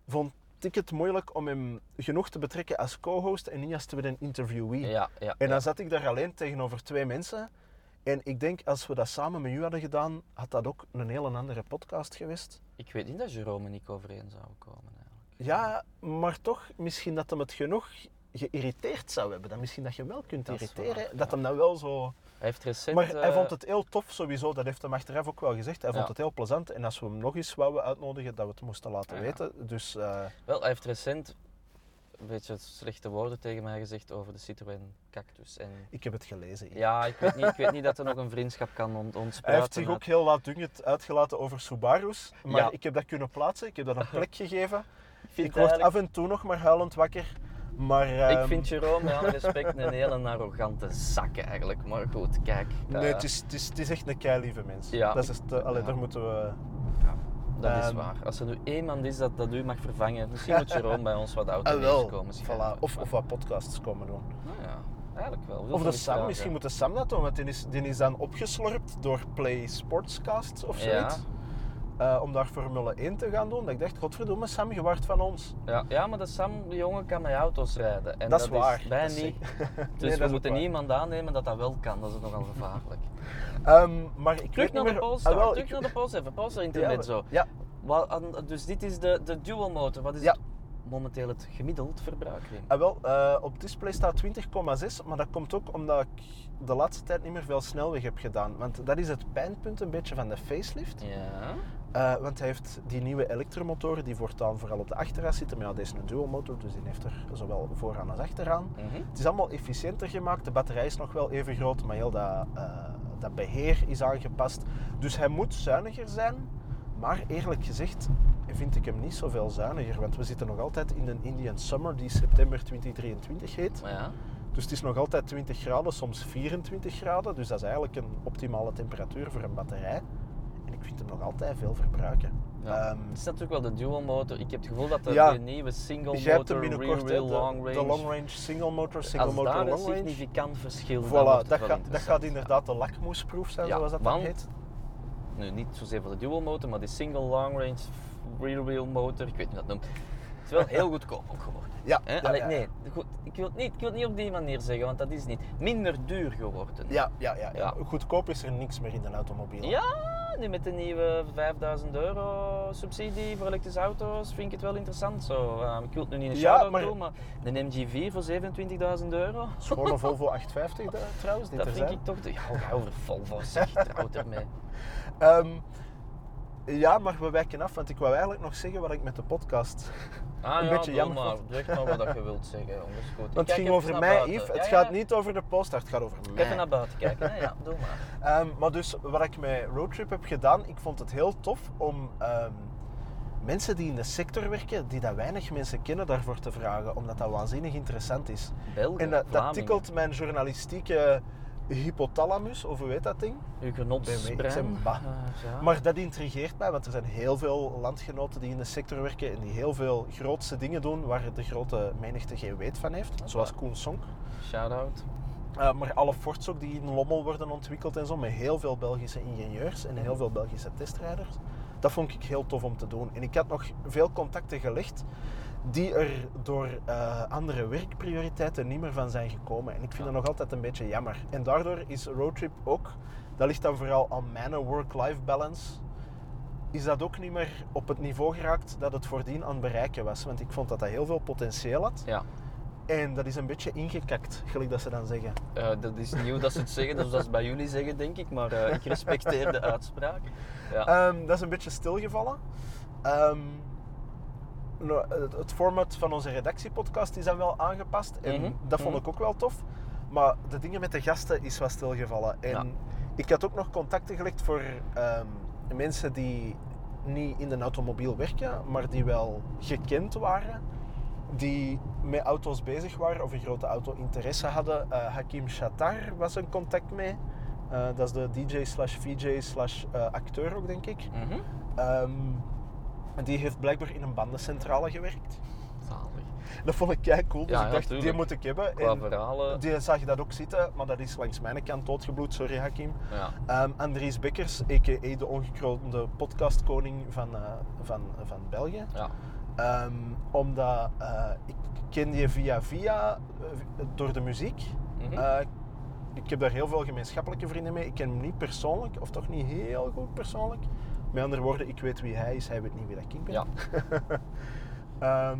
vond ik het moeilijk om hem genoeg te betrekken als co-host en niet als tweede interviewee. Ja, ja. En ja. dan zat ik daar alleen tegenover twee mensen. En ik denk, als we dat samen met u hadden gedaan, had dat ook een hele andere podcast geweest. Ik weet niet dat Jerome en ik overeen zouden komen eigenlijk. Ja, maar toch, misschien dat hem het genoeg geïrriteerd zou hebben. Dat misschien dat je wel kunt Dat irriteren. waar, dat hem dan wel zo... Hij heeft recent... Maar hij eh, vond het heel tof sowieso, dat heeft hem achteraf ook wel gezegd. Hij vond Ja. het heel plezant. En als we hem nog eens wouden uitnodigen, dat we het moesten laten Ja. weten. Dus eh, Wel, hij heeft recent een beetje slechte woorden tegen mij gezegd over de Citroën Cactus. En ik heb het gelezen. hier. ja, ik weet, niet, ik weet niet dat er nog een vriendschap kan ont Hij ontspruiten. heeft zich ook heel laatdunkend uitgelaten over Subaru's. Maar Ja. ik heb dat kunnen plaatsen. Ik heb dat een plek gegeven. Ik word eigenlijk- af en toe nog maar huilend wakker. Maar, Ik ehm, vind Jerome met alle respect een hele arrogante zak eigenlijk. Maar goed, kijk. Nee, eh, het is, het, is, het is echt een kei lieve mens. Ja. Dat is het, eh, allee, Ja. daar moeten we... Dat is Ehm, waar. Als er nu iemand is dat, dat u mag vervangen, misschien moet Jerome bij ons wat Ah, auto's wel. komen. Voilà. Of, of wat podcasts komen doen. Nou ja, eigenlijk wel. Of de Sam, misschien moet de Sam dat doen, want die is, die is dan opgeslorpt door Play Sportscast of zoiets. Eh, om daar Formule 1 te gaan doen. Dat ik dacht, godverdomme Sam, je van ons. Ja, ja, maar de Sam, de jongen, kan met auto's rijden. En dat is waar. wij Dat is- niet. Dus we moeten niemand aannemen dat dat wel kan. Dat is nogal gevaarlijk. Ehm, maar ik Terug naar de. Polestar. Ah, wel, terug ik- naar de Polestar. Even Polestar Ja, intermezzo. Ja, Wat, dus dit is de, de dual motor. Wat is Ja. het, momenteel het gemiddeld verbruik? Wim? Ah, wel, eh, op display staat 20,6, maar dat komt ook omdat ik de laatste tijd niet meer veel snelweg heb gedaan. Want dat is het pijnpunt een beetje van de facelift. Ja. Eh, want hij heeft die nieuwe elektromotoren die voortaan vooral op de achteras zitten. Maar ja, deze is een dual motor, dus die heeft er zowel vooraan als achteraan. Mhm. Het is allemaal efficiënter gemaakt. De batterij is nog wel even groot, maar heel dat, eh, dat beheer is aangepast. Dus hij moet zuiniger zijn. Maar eerlijk gezegd vind ik hem niet zoveel zuiniger. Want we zitten nog altijd in een Indian Summer die september 2023 heet. Maar ja. Dus het is nog altijd 20 graden, soms 24 graden. Dus dat is eigenlijk een optimale temperatuur voor een batterij. Ik vind hem nog altijd veel verbruiken. Ja. Ehm, het is natuurlijk wel de dual motor. Ik heb het gevoel dat de, Ja. de nieuwe single hem motor, wheel de, long range. de long range single motor, single Als motor daar een long range. significant verschil Voilà, het dat, gaat, dat gaat inderdaad de lakmoesproef zijn, Ja, zoals dat dan heet. Nu, niet zozeer voor de dual motor, maar die single long range rear wheel motor, ik weet niet hoe dat noemt. Het is wel heel goedkoop ook geworden. Ja, Hè? ja, Allee, ja, nee, goed, ik, wil het niet, ik wil het niet op die manier zeggen, want dat is niet. Minder duur geworden. Ja, ja, ja, ja. Ja. Goedkoop is er niks meer in een automobiel. Ja, nu met de nieuwe 5000 euro subsidie voor elektrische auto's vind ik het wel interessant zo. Ehm, ik wil het nu niet een Ja, shout-out maar- doen, maar een MG4 voor 27.000 euro, Schone Volvo 850 da- trouwens, dat vind zijn. ik toch... De, ja, over Volvo, zeg, trouwt ermee. Ehm, ja, maar we wijken af, want ik wou eigenlijk nog zeggen wat ik met de podcast... Ah Een ja, beetje jammer maar. vond. Zeg maar wat je wilt zeggen, jongens. Goed. Want het ging over mij, buiten. Yves. Het Ja, gaat niet over de poster, het gaat over mij. Even naar buiten kijken, hè? ja, doe maar. Ehm, maar dus wat ik met Roadtrip heb gedaan, ik vond het heel tof om ehm, mensen die in de sector werken, die dat weinig mensen kennen, daarvoor te vragen, omdat dat waanzinnig interessant is. Belgen, En dat, dat tikkelt mijn journalistieke hypothalamus, of hoe heet dat ding? Uw genotsbrein. bah. Eh, ja. Maar dat intrigeert mij, want er zijn heel veel landgenoten die in de sector werken en die heel veel grootste dingen doen waar de grote menigte geen weet van heeft. Zoals Koen Sonk. Shout-out. Uh, maar alle Fords ook die in Lommel worden ontwikkeld en zo, met heel veel Belgische ingenieurs en heel veel Belgische testrijders. Dat vond ik heel tof om te doen. En ik had nog veel contacten gelegd die er door eh, andere werkprioriteiten niet meer van zijn gekomen. En ik vind Ja. dat nog altijd een beetje jammer. En daardoor is Roadtrip ook, dat ligt dan vooral aan mijn work-life balance, is dat ook niet meer op het niveau geraakt dat het voordien aan het bereiken was. Want ik vond dat dat heel veel potentieel had. Ja. En dat is een beetje ingekakt, gelijk dat ze dan zeggen. Eh, dat is nieuw dat ze het zeggen, dus dat is bij jullie zeggen, denk ik. Maar eh, ik respecteer de uitspraak. Ja. Ehm, dat is een beetje stilgevallen. Ehm, het, format van onze redactiepodcast is dan wel aangepast. En Mhm, dat vond mhm. ik ook wel tof. Maar de dingen met de gasten is wat stilgevallen. En Ja. ik had ook nog contacten gelegd voor ehm, mensen die niet in de automobiel werken, maar die wel gekend waren. Die met auto's bezig waren of een grote auto-interesse hadden. Eh, Hakim Shatar was een contact mee. Eh, dat is de DJ slash VJ slash eh, acteur ook, denk ik. Mhm. Ehm, en die heeft blijkbaar in een bandencentrale gewerkt. Zalig. Dat vond ik kei cool, dus Ja, ik ja, dacht, die moet ik hebben. Qua En verhalen. die zag je dat ook zitten, maar dat is langs mijn kant doodgebloed, sorry Hakim. Ja. Ehm, Andries Bekkers, a.k.a. de ongekroonde podcastkoning van, eh, van, van België. Ja. Ehm, omdat eh, ik ken die via via eh, door de muziek. Eh, ik heb daar heel veel gemeenschappelijke vrienden mee. Ik ken hem niet persoonlijk, of toch niet heel goed persoonlijk. Met andere woorden, ik weet wie hij is, hij weet niet wie dat ik ben. Ja. Ehm,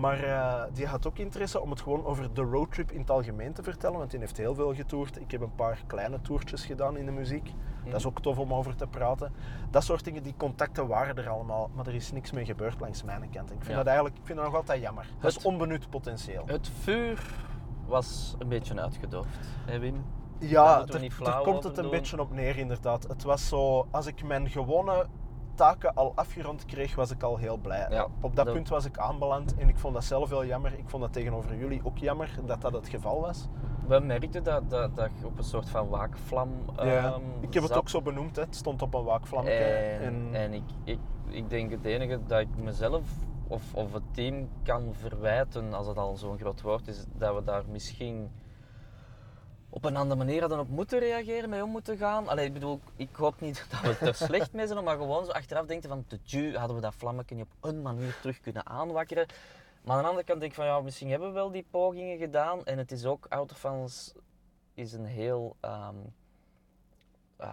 maar eh, die had ook interesse om het gewoon over de roadtrip in het algemeen te vertellen, want die heeft heel veel getoerd. Ik heb een paar kleine toertjes gedaan in de muziek. Dat is ook tof om over te praten. Dat soort dingen, die contacten waren er allemaal, maar er is niks mee gebeurd langs mijn kant. Ik vind Ja. dat eigenlijk ik vind dat nog altijd jammer. Dat is Het- onbenut potentieel. Het vuur was een beetje uitgedoofd, hè Wim? Ja, er, niet er komt het een doen. beetje op neer inderdaad. Het was zo, als ik mijn gewone taken al afgerond kreeg, was ik al heel blij. Ja, op dat dat- punt was ik aanbeland en ik vond dat zelf heel jammer. Ik vond dat tegenover jullie ook jammer dat dat het geval was. We merkten dat, dat, dat je op een soort van waakvlam ehm, ik heb het ook zo benoemd, hè. het stond op een waakvlammetje. En, En, en ik, ik, ik denk het enige dat ik mezelf of, of het team kan verwijten, als het al zo'n groot woord is, dat we daar misschien op een andere manier hadden op moeten reageren, mee om moeten gaan. Allee, ik bedoel, ik hoop niet dat we er slecht mee zijn, maar gewoon zo achteraf denken van, de ju, hadden we dat vlammetje op een manier terug kunnen aanwakkeren. Maar aan de andere kant denk ik van, ja, misschien hebben we wel die pogingen gedaan. En het is ook, Autofans is een heel, ehm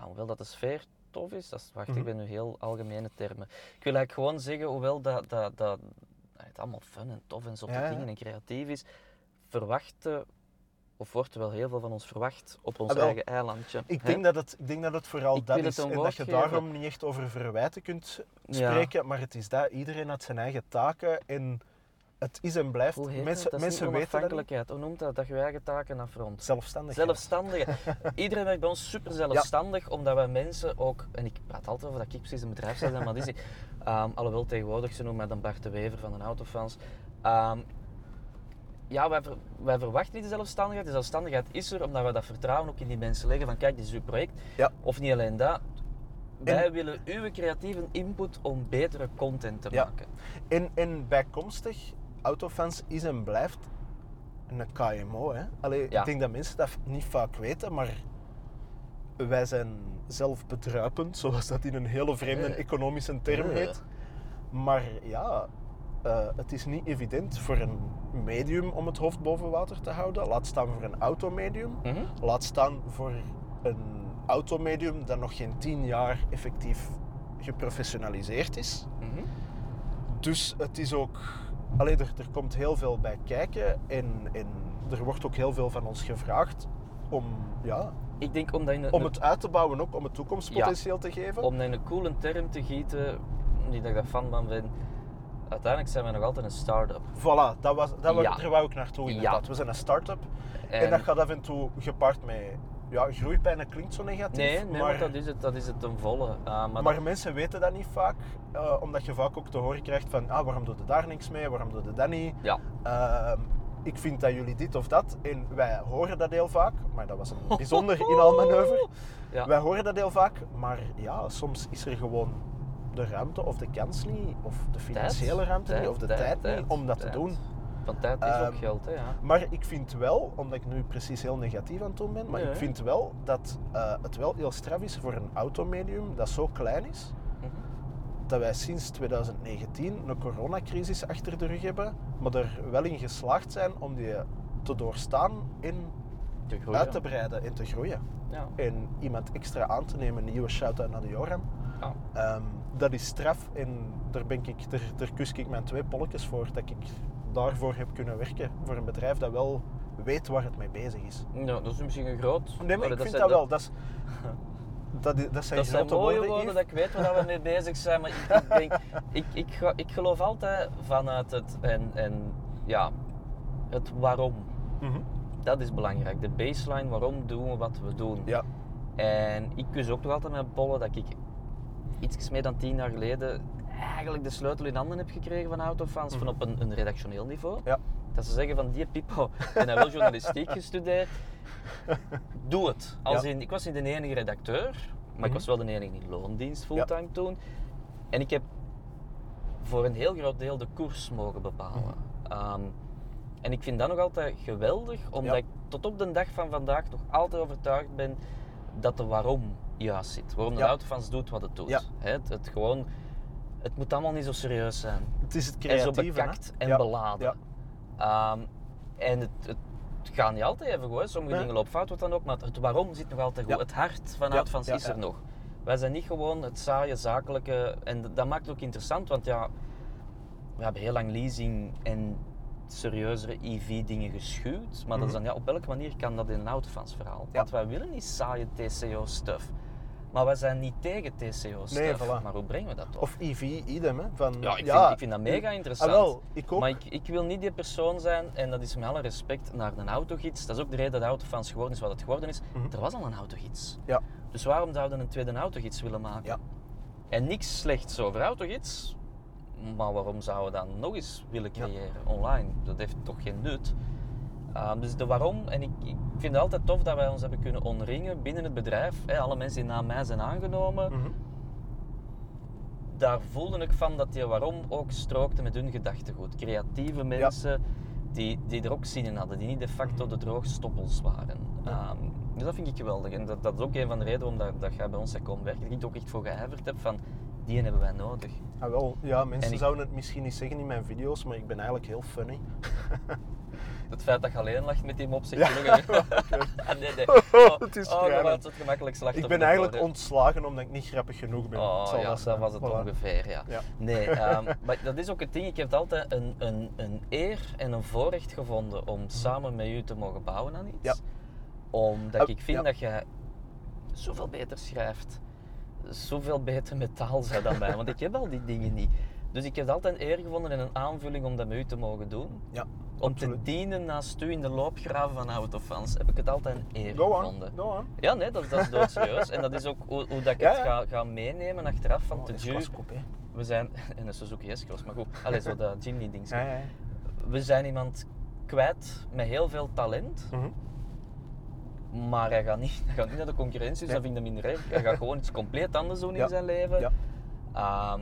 hoewel dat de sfeer tof is, dat is, wacht, Mhm. ik ben nu heel algemene termen. Ik wil eigenlijk gewoon zeggen, hoewel dat, dat, dat het allemaal fun en tof en zotte Ja, ja. dingen en creatief is, verwachten, of wordt er wel heel veel van ons verwacht op ons Ah, wel. eigen eilandje. ik, hè? denk dat het, ik denk dat het vooral Ik dat is en dat je geven. daarom niet echt over verwijten kunt Ja. spreken, maar het is dat, iedereen had zijn eigen taken en het is en blijft. Hoe heet mensen dat? Mensen weten dat onafhankelijkheid. Hoe noemt dat? Dat je eigen taken afrondt. Zelfstandig. Zelfstandig. Iedereen werkt bij ons super zelfstandig, omdat wij mensen ook, en ik praat altijd over dat ik precies een bedrijfsleider ben, maar dat is niet. Ehm, alhoewel tegenwoordig, ze noemen mij dan Bart de Wever van de Autofans. Ehm, ja, wij, ver- wij verwachten niet de zelfstandigheid. De zelfstandigheid is er omdat we dat vertrouwen ook in die mensen leggen van kijk, dit is uw project. Ja. Of niet alleen dat. Wij willen uw creatieve input om betere content te Ja. maken. En, en bijkomstig, Autofans is en blijft een KMO. Hè? Allee, Ja. Ik denk dat mensen dat niet vaak weten, maar wij zijn zelfbedruipend, zoals dat in een hele vreemde Eh. economische term Eh. heet. Maar ja, eh, het is niet evident voor een medium om het hoofd boven water te houden. Laat staan voor een automedium. Mhm. Laat staan voor een automedium dat nog geen tien jaar effectief geprofessionaliseerd is. Mhm. Dus het is ook. Allee, er, er komt heel veel bij kijken en, en er wordt ook heel veel van ons gevraagd om, ja, Ik denk in een, om het uit te bouwen, ook om het toekomstpotentieel te geven. om in een coole term te gieten, niet dat ik daar fan van ben, uiteindelijk zijn we nog altijd een start-up. Voilà, dat was, dat Ja. daar wou ik naartoe inderdaad. Ja. We zijn een start-up en, En- dat gaat af en toe gepaard met, ja, groeipijnen klinkt zo negatief, Nee, nee maar, dat is het, dat is het een volle. Uh, maar maar dat- mensen weten dat niet vaak, eh, omdat je vaak ook te horen krijgt van, ah, waarom doe je daar niks mee, waarom doe je dat niet? ja, Ehm, ik vind dat jullie dit of dat. En wij horen dat heel vaak. Maar dat was een bijzonder inhaalmanoeuvre. ja. Wij horen dat heel vaak. Maar ja, soms is er gewoon de ruimte of de kans niet. Of de financiële ruimte niet. Of de tijd, niet om dat te doen. Van tijd is ook Ehm, geld, hè, ja. Maar ik vind wel, omdat ik nu precies heel negatief aan het doen ben. Maar Nee. ik vind wel dat eh, het wel heel straf is voor een automedium dat zo klein is. Mhm. dat wij sinds 2019 een coronacrisis achter de rug hebben, maar er wel in geslaagd zijn om die te doorstaan en Te uit te breiden en te groeien. Ja. En iemand extra aan te nemen, een nieuwe shout-out naar de Joram. Ja. Ehm, dat is straf en daar, ben ik, daar, daar kus ik mijn twee polletjes voor, dat ik daarvoor heb kunnen werken. Voor een bedrijf dat wel weet waar het mee bezig is. Ja, dat is misschien een groot. Nee, maar ik vind dat wel. Dat, is, dat, dat zijn Dat zijn grote mooie woorden, woorden, dat ik weet waar we mee bezig zijn. Maar ik, ik, denk, ik, ik, geloof altijd vanuit het, en, en, ja, het waarom. Mhm. Dat is belangrijk. De baseline, waarom doen we wat we doen. Ja. En ik kus ook nog altijd mijn pollen dat ik iets meer dan tien jaar geleden eigenlijk de sleutel in handen heb gekregen van Autofans, van op een, een redactioneel niveau. Mhm. Ja. Dat ze zeggen van die Pipo, en hij wel journalistiek gestudeerd, doe het. Als Ja. in, ik was niet de enige redacteur, maar Mhm. ik was wel de enige in loondienst fulltime toen. En ik heb voor een heel groot deel de koers mogen bepalen. Mhm. Ehm, en ik vind dat nog altijd geweldig, omdat ik tot op de dag van vandaag nog altijd overtuigd ben dat de waarom juist zit. Waarom de. Autofans doet wat het doet. Het, het gewoon het moet allemaal niet zo serieus zijn. Het is het En zo creatieve, hè? bekakt en beladen. Ehm, en het, het gaat niet altijd even goed. hè. Sommige Nee. dingen lopen fout, wat dan ook. Maar het waarom zit nog altijd goed. Het hart van ja, is er nog. Wij zijn niet gewoon het saaie, zakelijke. En dat maakt het ook interessant, want ja, we hebben heel lang leasing en serieuzere EV-dingen geschuwd. Maar dat is dan, ja, op welke manier kan dat in een Autofans verhaal? Mhm. Ja. Want wij willen niet saaie TCO-stuff. Maar wij zijn niet tegen TCO-stuff. Nee, voilà. Maar hoe brengen we dat toch? Of EV, idem, hè? Van, Ja, ik, Vind, ik vind dat mega interessant. Ah, wel, ik ook. Maar ik, ik wil niet die persoon zijn, en dat is met alle respect naar een autogids. Dat is ook de reden dat Autofans geworden is wat het geworden is. Mhm. Er was al een autogids. Ja, Dus waarom zouden we een tweede autogids willen maken? ja. En niks slechts over autogids. Maar waarom zouden we dat nog eens willen Ja. creëren online? Dat heeft toch geen nut. Ehm, dus de waarom, en ik, ik vind het altijd tof dat wij ons hebben kunnen omringen binnen het bedrijf. Alle mensen die na mij zijn aangenomen, Mhm. daar voelde ik van dat die waarom ook strookte met hun gedachtegoed. Creatieve mensen die, die er ook zin in hadden, die niet de facto de droogstoppels waren. Ehm, dus dat vind ik geweldig. En dat, dat is ook een van de redenen waarom dat, dat jij bij ons hebt komen werken. Dat ik er ook echt voor geijverd heb van, die hebben wij nodig. Ah, wel, ja, mensen ik- zouden het misschien niet zeggen in mijn video's, maar ik ben eigenlijk heel funny. Het feit dat je alleen lacht met die mop zegt Ja, genoeg. Ah, nee, nee. Het is oh, wordt het gemakkelijk slachtoffer. Ik ben eigenlijk ontslagen omdat ik niet grappig genoeg ben. Oh Zal ja, dat, was het Voilà. ongeveer, ja. Ja. Nee, ehm, maar dat is ook het ding. Ik heb altijd een, een, een eer en een voorrecht gevonden om samen met u te mogen bouwen aan iets. Ja. Omdat ik vind dat je zoveel beter schrijft. Zoveel beter met taal zijn dan mij. Want ik heb al die dingen niet. Dus ik heb het altijd eer gevonden en een aanvulling om dat met u te mogen doen. Ja, Om te dienen naast u in de loopgraven van Autofans heb ik het altijd een eer Go gevonden. go on. Ja, nee, dat, dat is doodserieus. En dat is ook hoe, hoe dat ik Ja, het ga, ga meenemen achteraf. Van Oh, te ju, klaskop, hè. we zijn... En een Suzuki S-Cross, maar goed. Allee, zo dat Jimny-ding. Ja, ja, ja. We zijn iemand kwijt met heel veel talent. Mhm. Maar hij gaat niet, hij gaat niet naar de concurrentie, dus dat vind ik minder erg. Hij gaat gewoon iets compleet anders doen in zijn leven. Ja. Ehm,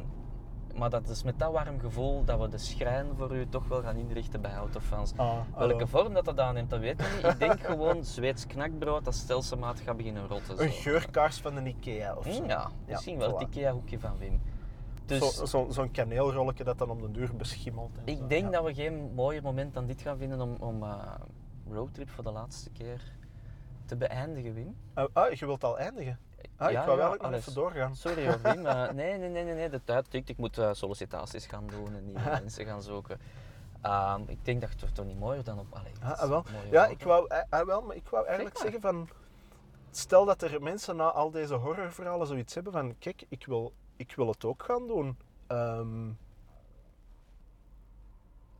maar dat is met dat warm gevoel dat we de schrijn voor u toch wel gaan inrichten bij Autofans. Ah, Welke vorm dat dat aanneemt, dat weten we niet. Ik denk gewoon Zweeds knakbrood dat stelselmaat gaat beginnen rotten. Een zo. geurkaars van de Ikea of zo. Mm, ja, misschien wel het. Ikea-hoekje van Wim. Dus Zo- zo- Zo'n kaneelrolletje dat dan om de deur beschimmelt. en zo, ik denk ja. dat we geen mooier moment dan dit gaan vinden om, om eh, roadtrip voor de laatste keer te beëindigen, Wim. Ah, ah, je wilt al eindigen? Ah, Ja, ik wou ja, eigenlijk nog even doorgaan. Sorry hoor, Wim. eh, nee, nee, nee, nee, nee, de tijd tikt. Ik moet eh, sollicitaties gaan doen en nieuwe mensen gaan zoeken. Ehm, ik denk dat het toch niet mooier dan op... Allee, Ah, wel. Ja, ik wou, ah, ah, wel, maar ik wou eigenlijk maar. zeggen van... Stel dat er mensen na al deze horrorverhalen zoiets hebben van... Kijk, ik wil, ik wil het ook gaan doen. Ehm,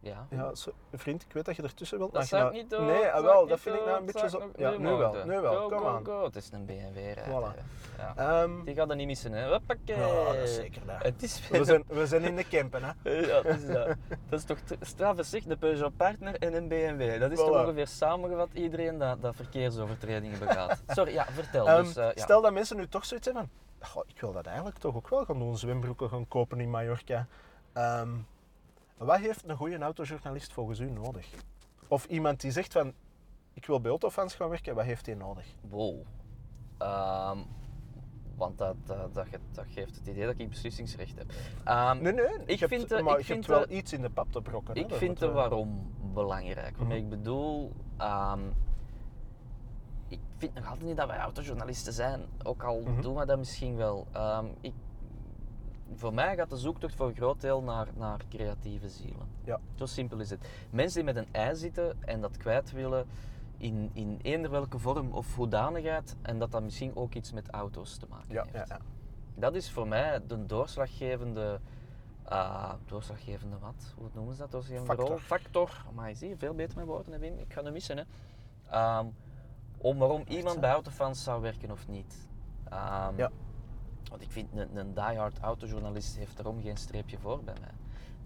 Ja. ja, zo, vriend, ik weet dat je ertussen wilt. Dat zou ik nou- niet doen. Nee, ah, wel, dat vind ik nou een beetje zo... Ja, nu wel, nu wel. Kom aan. go. Het is een BMW. Voilà. Ja. Ehm, Die gaat er niet missen, hè. Hoppakee. Ja, dat is zeker dat. Het is we, zijn, we zijn in de campen, hè. Ja, dat is, dat. dat is toch straf zeg, de Peugeot Partner en een BMW. Dat is Voilà. toch ongeveer samengevat iedereen dat, dat verkeersovertredingen begaat. Sorry, ja, vertel. Ehm, dus, eh, ja. Stel dat mensen nu toch zoiets hebben van... "Goh, ik wil dat eigenlijk toch ook wel gaan doen. Zwembroeken gaan kopen in Mallorca. Ehm, wat heeft een goede autojournalist volgens u nodig? Of iemand die zegt van... Ik wil bij Autofans gaan werken. Wat heeft hij nodig? Wow. Ehm, want dat, dat, dat, ge- dat geeft het idee dat ik beslissingsrecht heb. Ehm, Nee, nee. Ik je hebt, vind maar ik je vind hebt wel iets in de pap te brokken. Ik vind de eh, waarom belangrijk. Waarmee Mhm. ik bedoel, ehm, ik vind nog altijd niet dat wij autojournalisten zijn. Ook al Mhm. doen we dat misschien wel. Ik, voor mij gaat de zoektocht voor een groot deel naar, naar creatieve zielen. Ja. Zo simpel is het. Mensen die met een ei zitten en dat kwijt willen in, in eender welke vorm of hoedanigheid en dat dat misschien ook iets met auto's te maken Ja, heeft. ja, ja. Dat is voor mij de doorslaggevende, ah, doorslaggevende wat? Hoe noemen ze dat? Doorslaggevende Factor. rol? Factor. Maar je ziet, veel beter met woorden, Wim. Ik ga hem missen. Hè. Ehm, om waarom iemand bij Autofans zou werken of niet. Ehm, Ja. Want ik vind een, een diehard autojournalist heeft daarom geen streepje voor bij mij.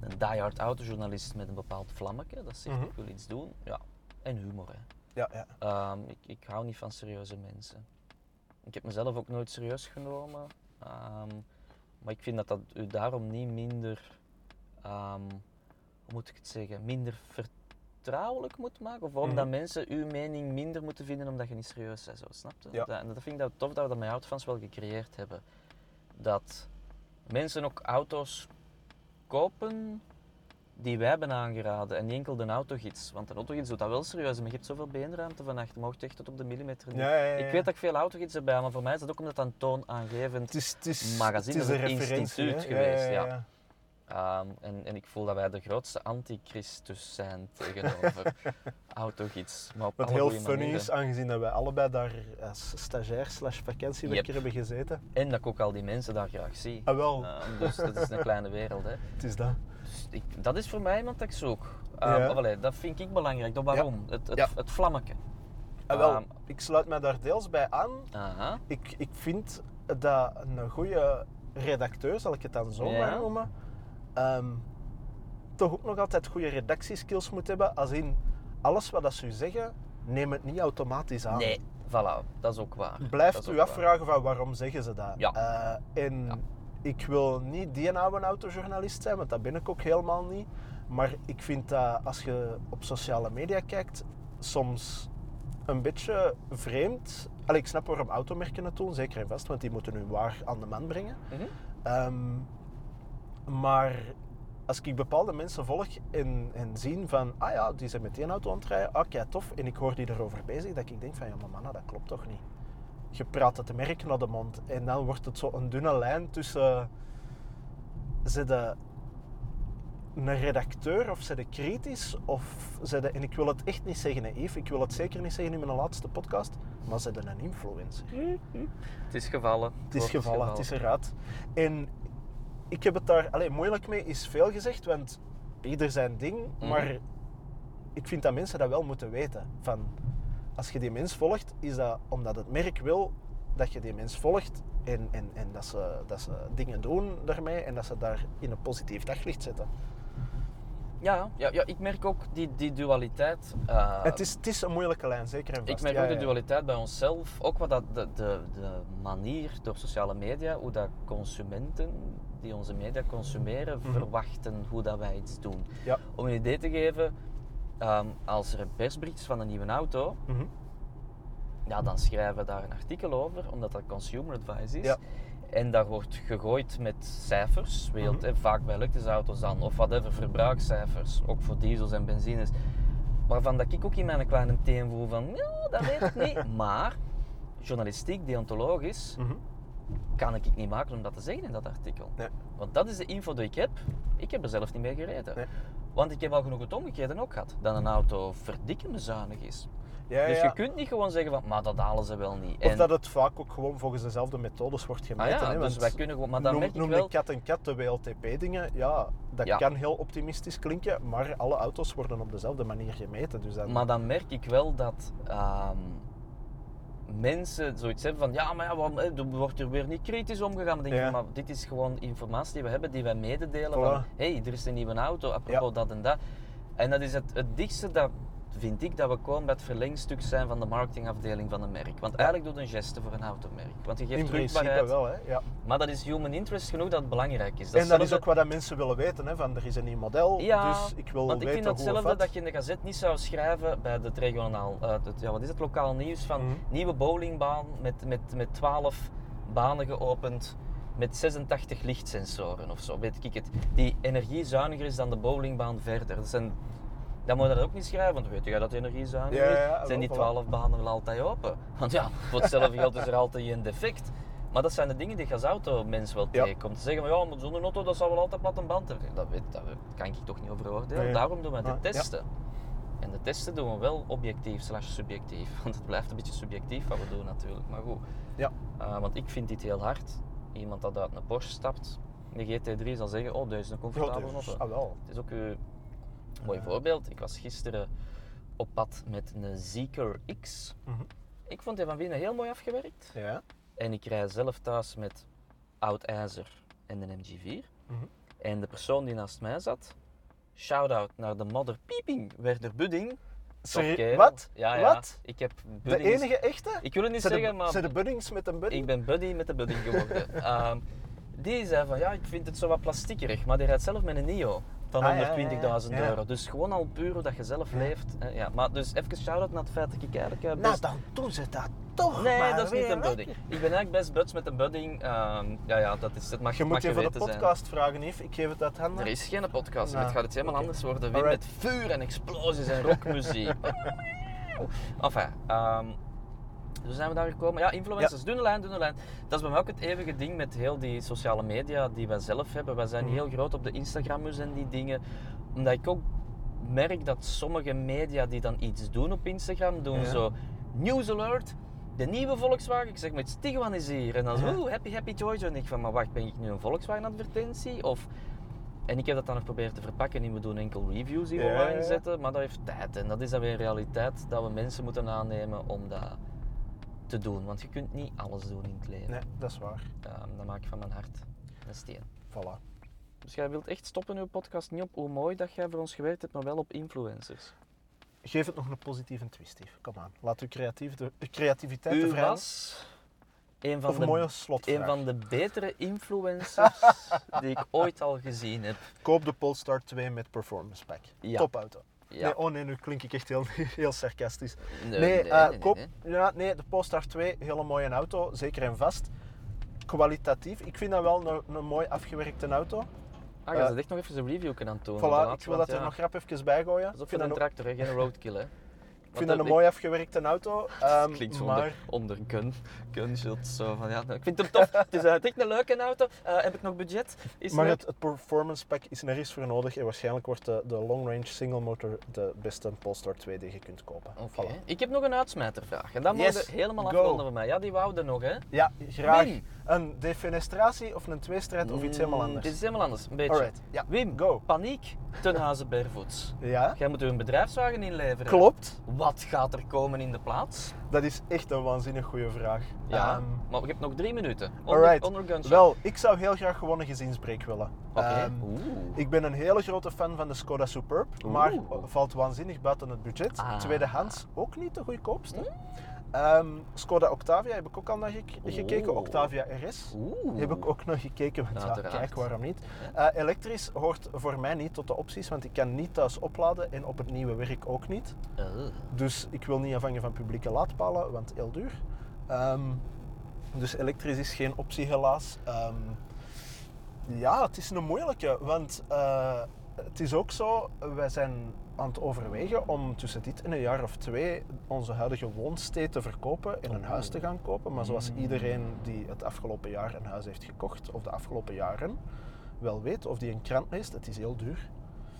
Een diehard autojournalist met een bepaald vlammetje, dat zegt Mhm. ik wil iets doen. Ja. En humor. Hè. ja, ja. Ehm, ik, ik hou niet van serieuze mensen. Ik heb mezelf ook nooit serieus genomen. Ehm, maar ik vind dat dat u daarom niet minder, ehm, hoe moet ik het zeggen, minder vertrouwelijk moet maken. Of waarom dat Mhm. mensen uw mening minder moeten vinden omdat je niet serieus bent. Zo, snap je? Ja. Dat, en dat vind ik dat tof dat we dat met autofans wel gecreëerd hebben. Dat mensen ook auto's kopen die wij hebben aangeraden en niet enkel de autogids. Want de autogids doet dat wel serieus, maar je hebt zoveel beenruimte van achter, je mocht echt tot op de millimeter. niet. Ja, ja, ja, Ik weet dat ik veel autogids heb bij, maar voor mij is dat ook omdat dat een toonaangevend Het is, het is, magazine het is een een referentie instituut geweest, ja. Ehm, en, en ik voel dat wij de grootste antichristus zijn tegenover autogids. Maar op Wat heel funny manieren. is, aangezien dat wij allebei daar als stagiair slash vakantiewerker Yep. hebben gezeten. En dat ik ook al die mensen daar graag zie. Ah wel, Ehm, dus dat is een kleine wereld. Hè. het is dat. Dus ik, dat is voor mij iemand dat ik zoek. Ehm, Ja. dat vind ik belangrijk. Dat waarom? Het, het, Ja. het vlammetje. Ah, wel, ik sluit mij daar deels bij aan. Aha. Ik, ik vind dat een goede redacteur, zal ik het dan zo maar noemen, ehm, toch ook nog altijd goede redactieskills moet hebben. Als in alles wat dat ze u zeggen, neem het niet automatisch aan. Nee, voilà. Dat is ook waar. Blijft u waar. afvragen van waarom zeggen ze dat. Ja. Eh, en Ja. ik wil niet die oude autojournalist zijn, want dat ben ik ook helemaal niet. Maar ik vind dat als je op sociale media kijkt, soms een beetje vreemd. Allee, ik snap waarom automerken het doen, zeker en vast, want die moeten hun waar aan de man brengen. Mhm. Ehm, maar als ik bepaalde mensen volg en, en zien van, ah ja, die zijn met die auto aan het rijden, ah kijk tof, en ik hoor die erover bezig, dat ik denk van, ja maar man, dat klopt toch niet. Je praat het merk naar de mond en dan wordt het zo een dunne lijn tussen, ze de een redacteur of ze de kritisch of ze de, en ik wil het echt niet zeggen naïef, ik wil het zeker niet zeggen in mijn laatste podcast, maar ze de een influencer. Het is gevallen. Het is gevallen, het is eruit. En ik heb het daar, allee, moeilijk mee is veel gezegd, want ieder zijn ding, Mhm. maar ik vind dat mensen dat wel moeten weten. Van, als je die mens volgt, is dat omdat het merk wil dat je die mens volgt en, en, en dat, ze, dat ze dingen doen daarmee en dat ze daar in een positief daglicht zetten. Ja, ja, ja, ik merk ook die, die dualiteit. eh, het, is, het is een moeilijke lijn, zeker en vast. Ik merk Ja, ook de dualiteit bij onszelf. Ook wat dat de, de, de manier door sociale media, hoe dat consumenten die onze media consumeren, Mhm. verwachten hoe dat wij iets doen. Ja. Om een idee te geven, ehm, als er een persbericht is van een nieuwe auto, Mhm. ja, dan schrijven we daar een artikel over, omdat dat consumer advice is. Ja. En dat wordt gegooid met cijfers, Mhm. hè, vaak bij elektrische auto's dan, of whatever, verbruikscijfers, ook voor diesels en benzines. Waarvan dat ik ook in mijn kleine teen voel van, ja, dat weet ik niet. Maar, journalistiek, deontologisch. Kan ik niet maken om dat te zeggen in dat artikel. Nee. Want dat is de info die ik heb. Ik heb er zelf niet mee gereden. Nee. Want ik heb al genoeg het omgekeerde ook gehad. Dat een auto verdikken bezuinig is. Ja, dus ja. je kunt niet gewoon zeggen van, maar dat halen ze wel niet. Of En- dat het vaak ook gewoon volgens dezelfde methodes wordt Ah gemeten. ja, hè, dus want wij kunnen gewoon, maar dan noem, merk ik noem wel... de kat en kat, de WLTP-dingen. Ja, dat kan heel optimistisch klinken, maar alle auto's worden op dezelfde manier gemeten. Dus dan, Maar dan merk ik wel dat ehm, mensen zoiets hebben van, ja, maar ja, waarom, er wordt er weer niet kritisch omgegaan. Dan denk Ja. van, maar dit is gewoon informatie die we hebben, die wij mededelen Voilà. van, hé, hey, er is een nieuwe auto, apropos dat en dat. En dat is het, het dichtste dat, vind ik, dat we komen bij het verlengstuk zijn van de marketingafdeling van een merk. Want eigenlijk doet een geste voor een automerk. Want je geeft in principe wel, hè. Ja. maar dat is human interest genoeg dat het belangrijk is. en dat is ook wat dat mensen willen weten, hè, van er is een nieuw model, Ja, dus ik wil Want ik vind hetzelfde dat je in de gazet niet zou schrijven bij het regionaal, eh, het, ja, wat is het, lokaal nieuws van Mhm. nieuwe bowlingbaan met, met, met 12 banen geopend met 86 lichtsensoren of zo, weet ik het. Die energiezuiniger is dan de bowlingbaan verder. Dat, zijn, dat moet je dat ook niet schrijven, want weet je dat energiezuiniger Ja, is? ja, ja, zijn die. 12 banen wel altijd open? Want ja, voor hetzelfde geld is er altijd een defect. Maar dat zijn de dingen die je als auto-mens wel Ja. tegenkomt. Te zeggen van ja, maar zo'n auto dat zal wel altijd plat een band hebben. Dat, weet, dat kan ik toch niet over oordelen. Nee. Daarom doen we de Ah, testen. En de testen doen we wel objectief slash subjectief. Want het blijft een beetje subjectief wat we doen natuurlijk. Maar goed. Ja. Uh, want ik vind dit heel hard. Iemand dat uit een Porsche stapt, de GT3 zal zeggen, oh, deze is een comfortabele auto. ah, wel. Het is ook mooi voorbeeld. Ik was gisteren op pad met een Zeekr X. Mhm. Ik vond die van binnen heel mooi afgewerkt. Ja. En ik rij zelf thuis met oud ijzer en een MG4. Mhm. En de persoon die naast mij zat, shout-out naar de mother pieping, Werner Budding. Sorry, wat? Ja, ja. Wat? Ik heb De enige echte? Ik wil het niet Zijn zeggen, de, maar zijn de buddings met een budding? ik ben buddy met de budding geworden. Ehm, die zei van, ja, ik vind het zo wat plastiekerig, maar die rijdt zelf met een NIO van Ah, ja, ja, 120.000 ja. euro. Dus gewoon al puur hoe dat je zelf leeft. hè, ja. Maar dus even shout-out naar het feit dat ik eigenlijk eh, Nou, best... dan doen ze dat toch Nee, maar dat is niet een budding. Ik ben eigenlijk best buds met een budding. Ehm, ja, ja, dat is het. Mag, Je mag moet even de geweten zijn. podcast vragen, Yves. Ik geef het uit handen. Er is geen podcast, Nou, het gaat iets helemaal anders worden. Wim met vuur en explosies en rockmuziek. enfin, ehm, dus zijn we daar gekomen. Ja, influencers, dunne lijn, dunne lijn. Dat is bij mij ook het eeuwige ding met heel die sociale media die wij zelf hebben. Wij zijn Mhm. heel groot op de Instagrammers en die dingen. Omdat ik ook merk dat sommige media die dan iets doen op Instagram, doen Ja. zo news alert. De nieuwe Volkswagen, ik zeg maar, Tiguan is hier. En dan zo, Ja. happy, happy George. En ik van, maar wacht, ben ik nu een Volkswagen advertentie? Of en ik heb dat dan nog proberen te verpakken in we doen enkel reviews die we Ja, ja, online ja. zetten, maar dat heeft tijd. En dat is dan weer realiteit dat we mensen moeten aannemen om dat te doen. Want je kunt niet alles doen in het leven. Nee, dat is waar. Ehm, dat maak ik van mijn hart een steen. Voilà. Dus jij wilt echt stoppen uw podcast niet op hoe mooi dat jij voor ons gewerkt hebt, maar wel op influencers. Geef het nog een positieve twist, Yves. Kom aan. Laat uw de, de creativiteit te U vrij. was een van, Of een de, mooie een van de betere influencers die ik ooit al gezien heb. Koop de Polestar 2 met Performance Pack. Ja. Topauto. Ja. Nee, oh nee, nu klink ik echt heel, heel sarcastisch. Nee, Nee, eh, nee, koop, nee. Ja, nee, de Polestar 2, hele mooie auto, zeker en vast. Kwalitatief, ik vind dat wel een, een mooi afgewerkte auto. Ah, je Eh, bent echt nog even een review kunnen doen. Voilà, ik wil dat er nog rap even bij gooien. Dat is ook een tractor, hè? geen roadkill. Hè? Ik vind dat een mooi afgewerkte auto. ehm, klinkt zo maar onder, onder gun, gunshot. Zo van, ja, ik vind hem tof. het is echt een leuke auto. Eh, heb ik nog budget? Is Maar het, het performance pack is nergens voor nodig en waarschijnlijk wordt de, de long range single motor de beste Polestar 2 die je kunt kopen. Oké. Voilà. Ik heb nog een uitsmijtervraag. En dat Yes, moet je helemaal go. afronden van mij. Ja, die wouden nog, hè? Ja, graag. Wim. Een defenestratie of een tweestrijd of iets helemaal Mm, anders. Dit is helemaal anders, een beetje. Alright, ja. Wim, Go. paniek ten haze barefoots. Ja, Jij moet een bedrijfswagen inleveren. klopt. Wat gaat er komen in de plaats? Dat is echt een waanzinnig goede vraag. Ja, Ehm, maar je hebt nog drie minuten. Onder, alright. onder gunshot. Wel, ik zou heel graag gewoon een gezinsbreak willen. Oké. Ehm, ik ben een hele grote fan van de Skoda Superb, maar valt waanzinnig buiten het budget. Ah. Tweedehands ook niet de goedkoopste. Ehm, Skoda Octavia heb ik ook al naar gek- gekeken. Oeh. Octavia RS. Oeh. Heb ik ook nog gekeken, want ja, Uiteraard. kijk, waarom niet. Eh, elektrisch hoort voor mij niet tot de opties, want ik kan niet thuis opladen en op het nieuwe werk ook niet. Oh. Dus ik wil niet afhangen van publieke laadpalen, want heel duur. Ehm, dus elektrisch is geen optie helaas. Ehm, ja, het is een moeilijke, want eh, het is ook zo, wij zijn aan het overwegen om tussen dit en een jaar of twee onze huidige woonstee te verkopen en een Oeh. huis te gaan kopen. Maar zoals Mm. iedereen die het afgelopen jaar een huis heeft gekocht, of de afgelopen jaren, wel weet, of die een krant leest, het is heel duur.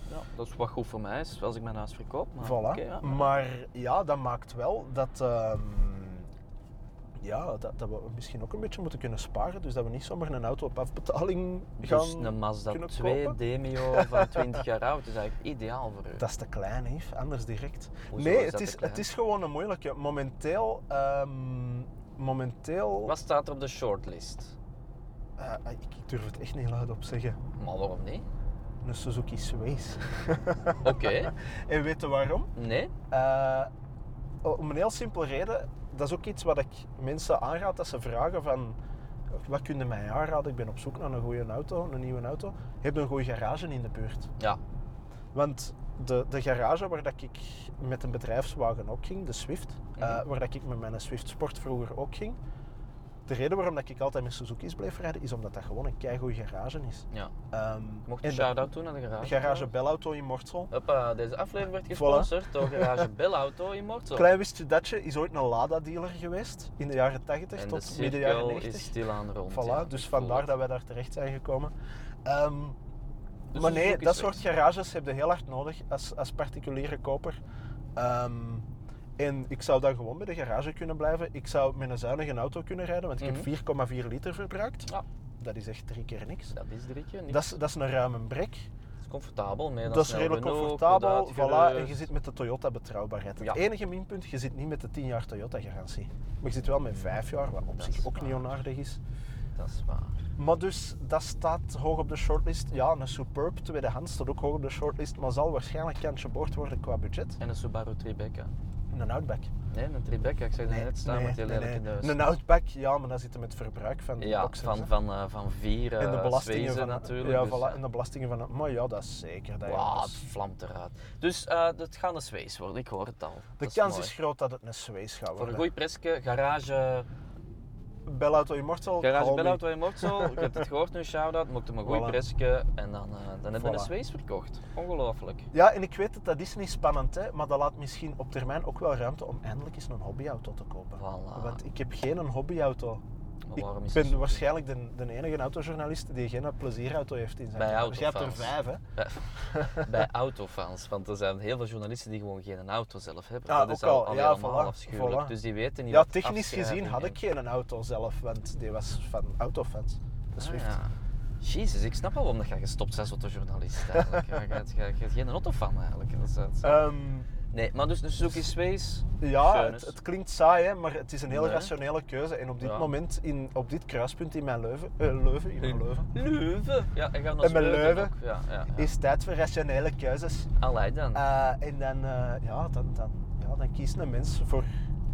Ja, dat is wat goed voor mij is als ik mijn huis verkoop. Maar, Voilà. oké, ja. Maar ja, dat maakt wel dat, ehm, ja, dat, dat we misschien ook een beetje moeten kunnen sparen. Dus dat we niet zomaar een auto op afbetaling gaan Dus een Mazda kunnen 2 kopen. Demio van 20 jaar oud is eigenlijk ideaal voor u. Dat is te klein, Yves. Anders direct. Hoezo nee, is het is, het is gewoon een moeilijke. Momenteel, ehm, momenteel... Wat staat er op de shortlist? eh, ik, ik durf het echt niet luid op zeggen. Maar waarom niet? Een Suzuki Sways. Oké, en weet je waarom? nee? Eh, om een heel simpele reden, dat is ook iets wat ik mensen aanraad dat ze vragen van wat kun je mij aanraden? Ik ben op zoek naar een goede auto, een nieuwe auto. Heb je een goede garage in de buurt? Ja. Want de, de garage waar dat ik met een bedrijfswagen ook ging, de Swift, eh, Mhm. waar dat ik met mijn Swift Sport vroeger ook ging, de reden waarom dat ik altijd met Suzuki's bleef rijden, is omdat dat gewoon een keigoede garage is. ja. Ehm, Mocht en een shout-out doen aan de garage? Garage Bellauto in Mortsel. Hoppa, deze aflevering werd gesponsord door Garage Bellauto in Mortsel. Klein wist je dat je is ooit een Lada-dealer geweest in de jaren 80 en de tot midden jaren cirkel 90. is stilaan rond. Voilà, ja. dus vandaar dat wij daar terecht zijn gekomen. Dus maar nee, dat soort garages heb je heel hard nodig als, als particuliere koper. Ehm, en ik zou dan gewoon bij de garage kunnen blijven. Ik zou met een zuinige auto kunnen rijden, want ik Mhm. heb 4,4 liter verbruikt. Ja. Dat is echt drie keer niks. Dat is drie keer niks. Dat is, dat is een ruime brek. Dat is comfortabel. Meer dan Dat is redelijk comfortabel. Voilà, en je zit met de Toyota betrouwbaarheid. Het enige minpunt, je zit niet met de 10 jaar Toyota garantie. Maar je zit wel met 5 jaar, wat op Dat zich ook niet onaardig is. Dat is waar. Maar dus, dat staat hoog op de shortlist. Ja, een Superb tweedehands staat ook hoog op de shortlist, maar zal waarschijnlijk kantje boord worden qua budget. En een Subaru Tribeca. Een Outback. Nee, een Tribeca. Ik dat net staan met die lelijke neus. Een Outback, ja, maar dan zitten met verbruik van de Ja, boxers, van, hè. van, eh, van vier en de belastingen zwezen van natuurlijk. Ja, dus, voilà, en de belastingen van. Maar ja, dat is zeker. Dat jongens. het vlamt eruit. Dus eh het gaat een Zwees worden, ik hoor het al. De Dat kans is groot dat het een Sways gaat Voor worden. een goeie presje, garage, Bellauto Immortal. garage. Bellauto in Mortsel. Ik heb het gehoord nu, shout-out. Mocht hem een goeie Voilà. presje en dan, eh, dan hebben we een. Zwees verkocht. Ongelooflijk. Ja, en ik weet dat dat is niet spannend, hè, maar dat laat misschien op termijn ook wel ruimte om eindelijk eens een hobbyauto te kopen. Voilà. Want ik heb geen hobbyauto. Ik is ben zo? waarschijnlijk de, de enige autojournalist die geen plezierauto heeft in zijn Bij garage. Je hebt er autofans. vijf, hè? Bij, bij autofans, want er zijn heel veel journalisten die gewoon geen auto zelf hebben. Ah, dat is ook al, al. Ja, voilà, afschuwelijk. voilà. Dus die weten niet Ja, technisch gezien had ik geen auto zelf, want die was van autofans. De Ah, ja. Jezus, ik snap wel waarom dat je gestopt bent als autojournalist eigenlijk. Je bent- je- je bent geen autofan eigenlijk dat zin. Ehm, Nee, maar dus de Suzuki Sways, ja, het, het klinkt saai, hè, maar het is een heel Nee. rationele keuze. En op dit Ja. moment, in, op dit kruispunt in mijn Leuven, eh, Leuven, in mijn Leuven, Leuven. Ja, naar En met Leuven. Ja, ja, is tijd voor rationele keuzes. Allee dan. Eh, en dan, eh, ja, dan, dan, ja, dan kiest een mens voor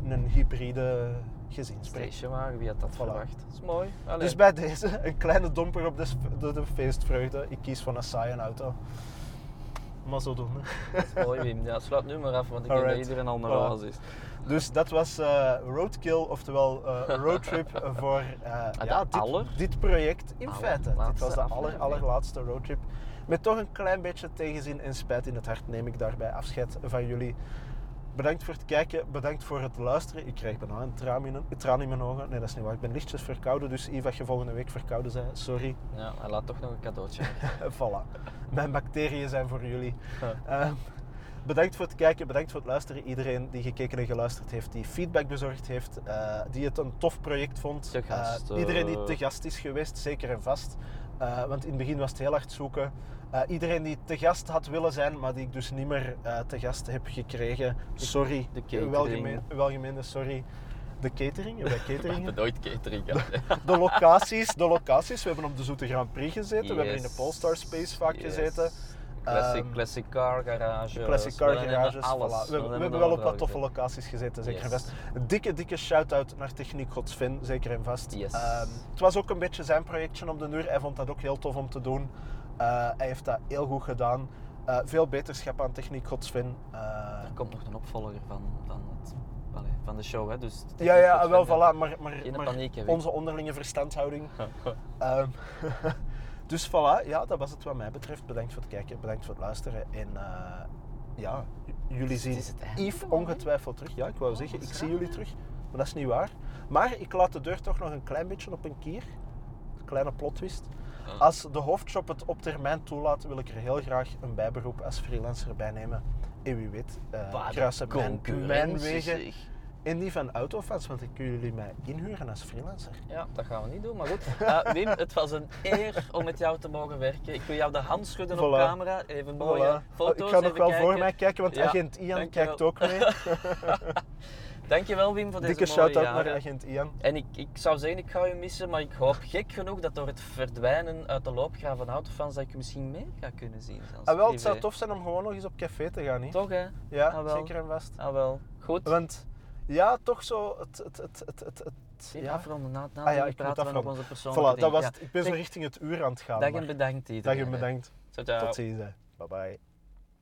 een hybride gezinspreek. Stationwagen, wie had dat Voilà. verwacht? Dat is mooi. Allee. Dus bij deze een kleine domper op de, de, de feestvreugde. Ik kies voor een saaie auto. Maar zo doen. hè. Dat is mooi, Wim. Ja, sluit nu maar af, want ik denk dat Alright. iedereen al naar huis is. Dus dat was eh, Roadkill, oftewel eh roadtrip voor eh, de ja, dit, aller- dit project. In feite, dit was de aller, allerlaatste roadtrip. Met toch een klein beetje tegenzin en spijt in het hart neem ik daarbij afscheid van jullie. Bedankt voor het kijken, bedankt voor het luisteren. Ik krijg bijna een traan in, een traan in mijn ogen. Nee, dat is niet waar. Ik ben lichtjes verkouden, dus Yves, als je volgende week verkouden bent, sorry. Ja, hij laat toch nog een cadeautje. voilà. Mijn bacteriën zijn voor jullie. Ja. Ehm, bedankt voor het kijken, bedankt voor het luisteren. Iedereen die gekeken en geluisterd heeft, die feedback bezorgd heeft, eh, die het een tof project vond. Te gast, Eh, iedereen die eh. te gast is geweest, zeker en vast. Want in het begin was het heel hard zoeken. Eh, iedereen die te gast had willen zijn, maar die ik dus niet meer eh, te gast heb gekregen. Sorry. de catering. Welgemeen, welgemeende sorry. De catering, bij catering. heb nooit catering gehad. De locaties, de locaties. We hebben op de Zoete Grand Prix gezeten. We hebben in de. Polestar Space vaak Yes. gezeten. Classic, classic car garage. Classic car garages. Alles. voilà. We, we hebben we wel op wat toffe locaties gezeten, zeker en vast. Een dikke, dikke shout-out naar Techniek Godsvin, zeker en vast. Yes. Ehm, het was ook een beetje zijn projectje op de duur. Hij vond dat ook heel tof om te doen. Eh, hij heeft dat heel goed gedaan. Eh, veel beterschap aan Techniek Godsvin. Eh, Er komt nog een opvolger van, van, het, van de show, hè. Dus ja, ja, wel, voilà. Maar, maar, maar paniek, onze onderlinge verstandhouding. Ehm, dus voilà, ja, dat was het wat mij betreft. Bedankt voor het kijken, bedankt voor het luisteren. En ja, jullie zien het Yves ongetwijfeld terug. Ja, ik wou Oh, zeggen, ik zie jullie terug. Maar dat is niet waar. Maar ik laat de deur toch nog een klein beetje op een kier. Een kleine plot twist. Ah. Als de hoofdshop het op termijn toelaat, wil ik er heel graag een bijberoep als freelancer bij nemen. En wie weet, een kruisen mijn, wegen en die van autofans, want ik kunnen jullie mij inhuren als freelancer. Ja, dat gaan we niet doen, maar goed. Eh, Wim, het was een eer om met jou te mogen werken. Ik wil jou de hand schudden op camera. Even mooie Voilà. Oh, foto's. ik ga nog wel kijken. voor mij kijken, want Ja, agent Ian kijkt ook mee. Dankjewel Wim voor deze Dikke mooie shout-out jaren. naar agent Ian. En ik, ik zou zeggen, ik ga je missen, maar ik hoop gek genoeg dat door het verdwijnen uit de loopgraaf van autofans dat ik je misschien meer ga kunnen zien. Ah, wel, het zou tof zijn om gewoon nog eens op café te gaan, niet? Toch hè? Ja, Ah, zeker en vast. Ah wel. Goed. Want ja, toch zo het... het, het, het, het, het ja. afronden. Na, na Ah ja, ik praten afronden. onze persoonlijke Voilà, dat was het. Ik ben zo richting het uur aan het gaan. Dag en bedankt Dag iedereen. en bedankt. Tot ziens. Bye bye.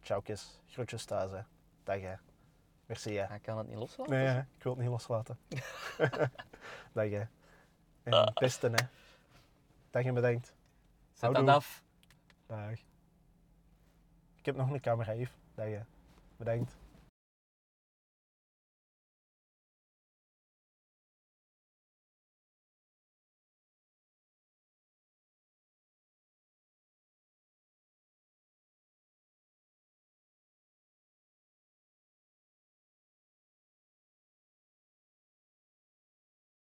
Ciao, kiss. Groetjes thuis. hè. Dag hè. Merci hè. Hij kan het niet loslaten. Nee, ik wil het niet loslaten. Dag hè. En beste hè. Dag en bedankt. Zet dat af. Dag. Ik heb nog een camera, Yves. Dag hè. Bedankt.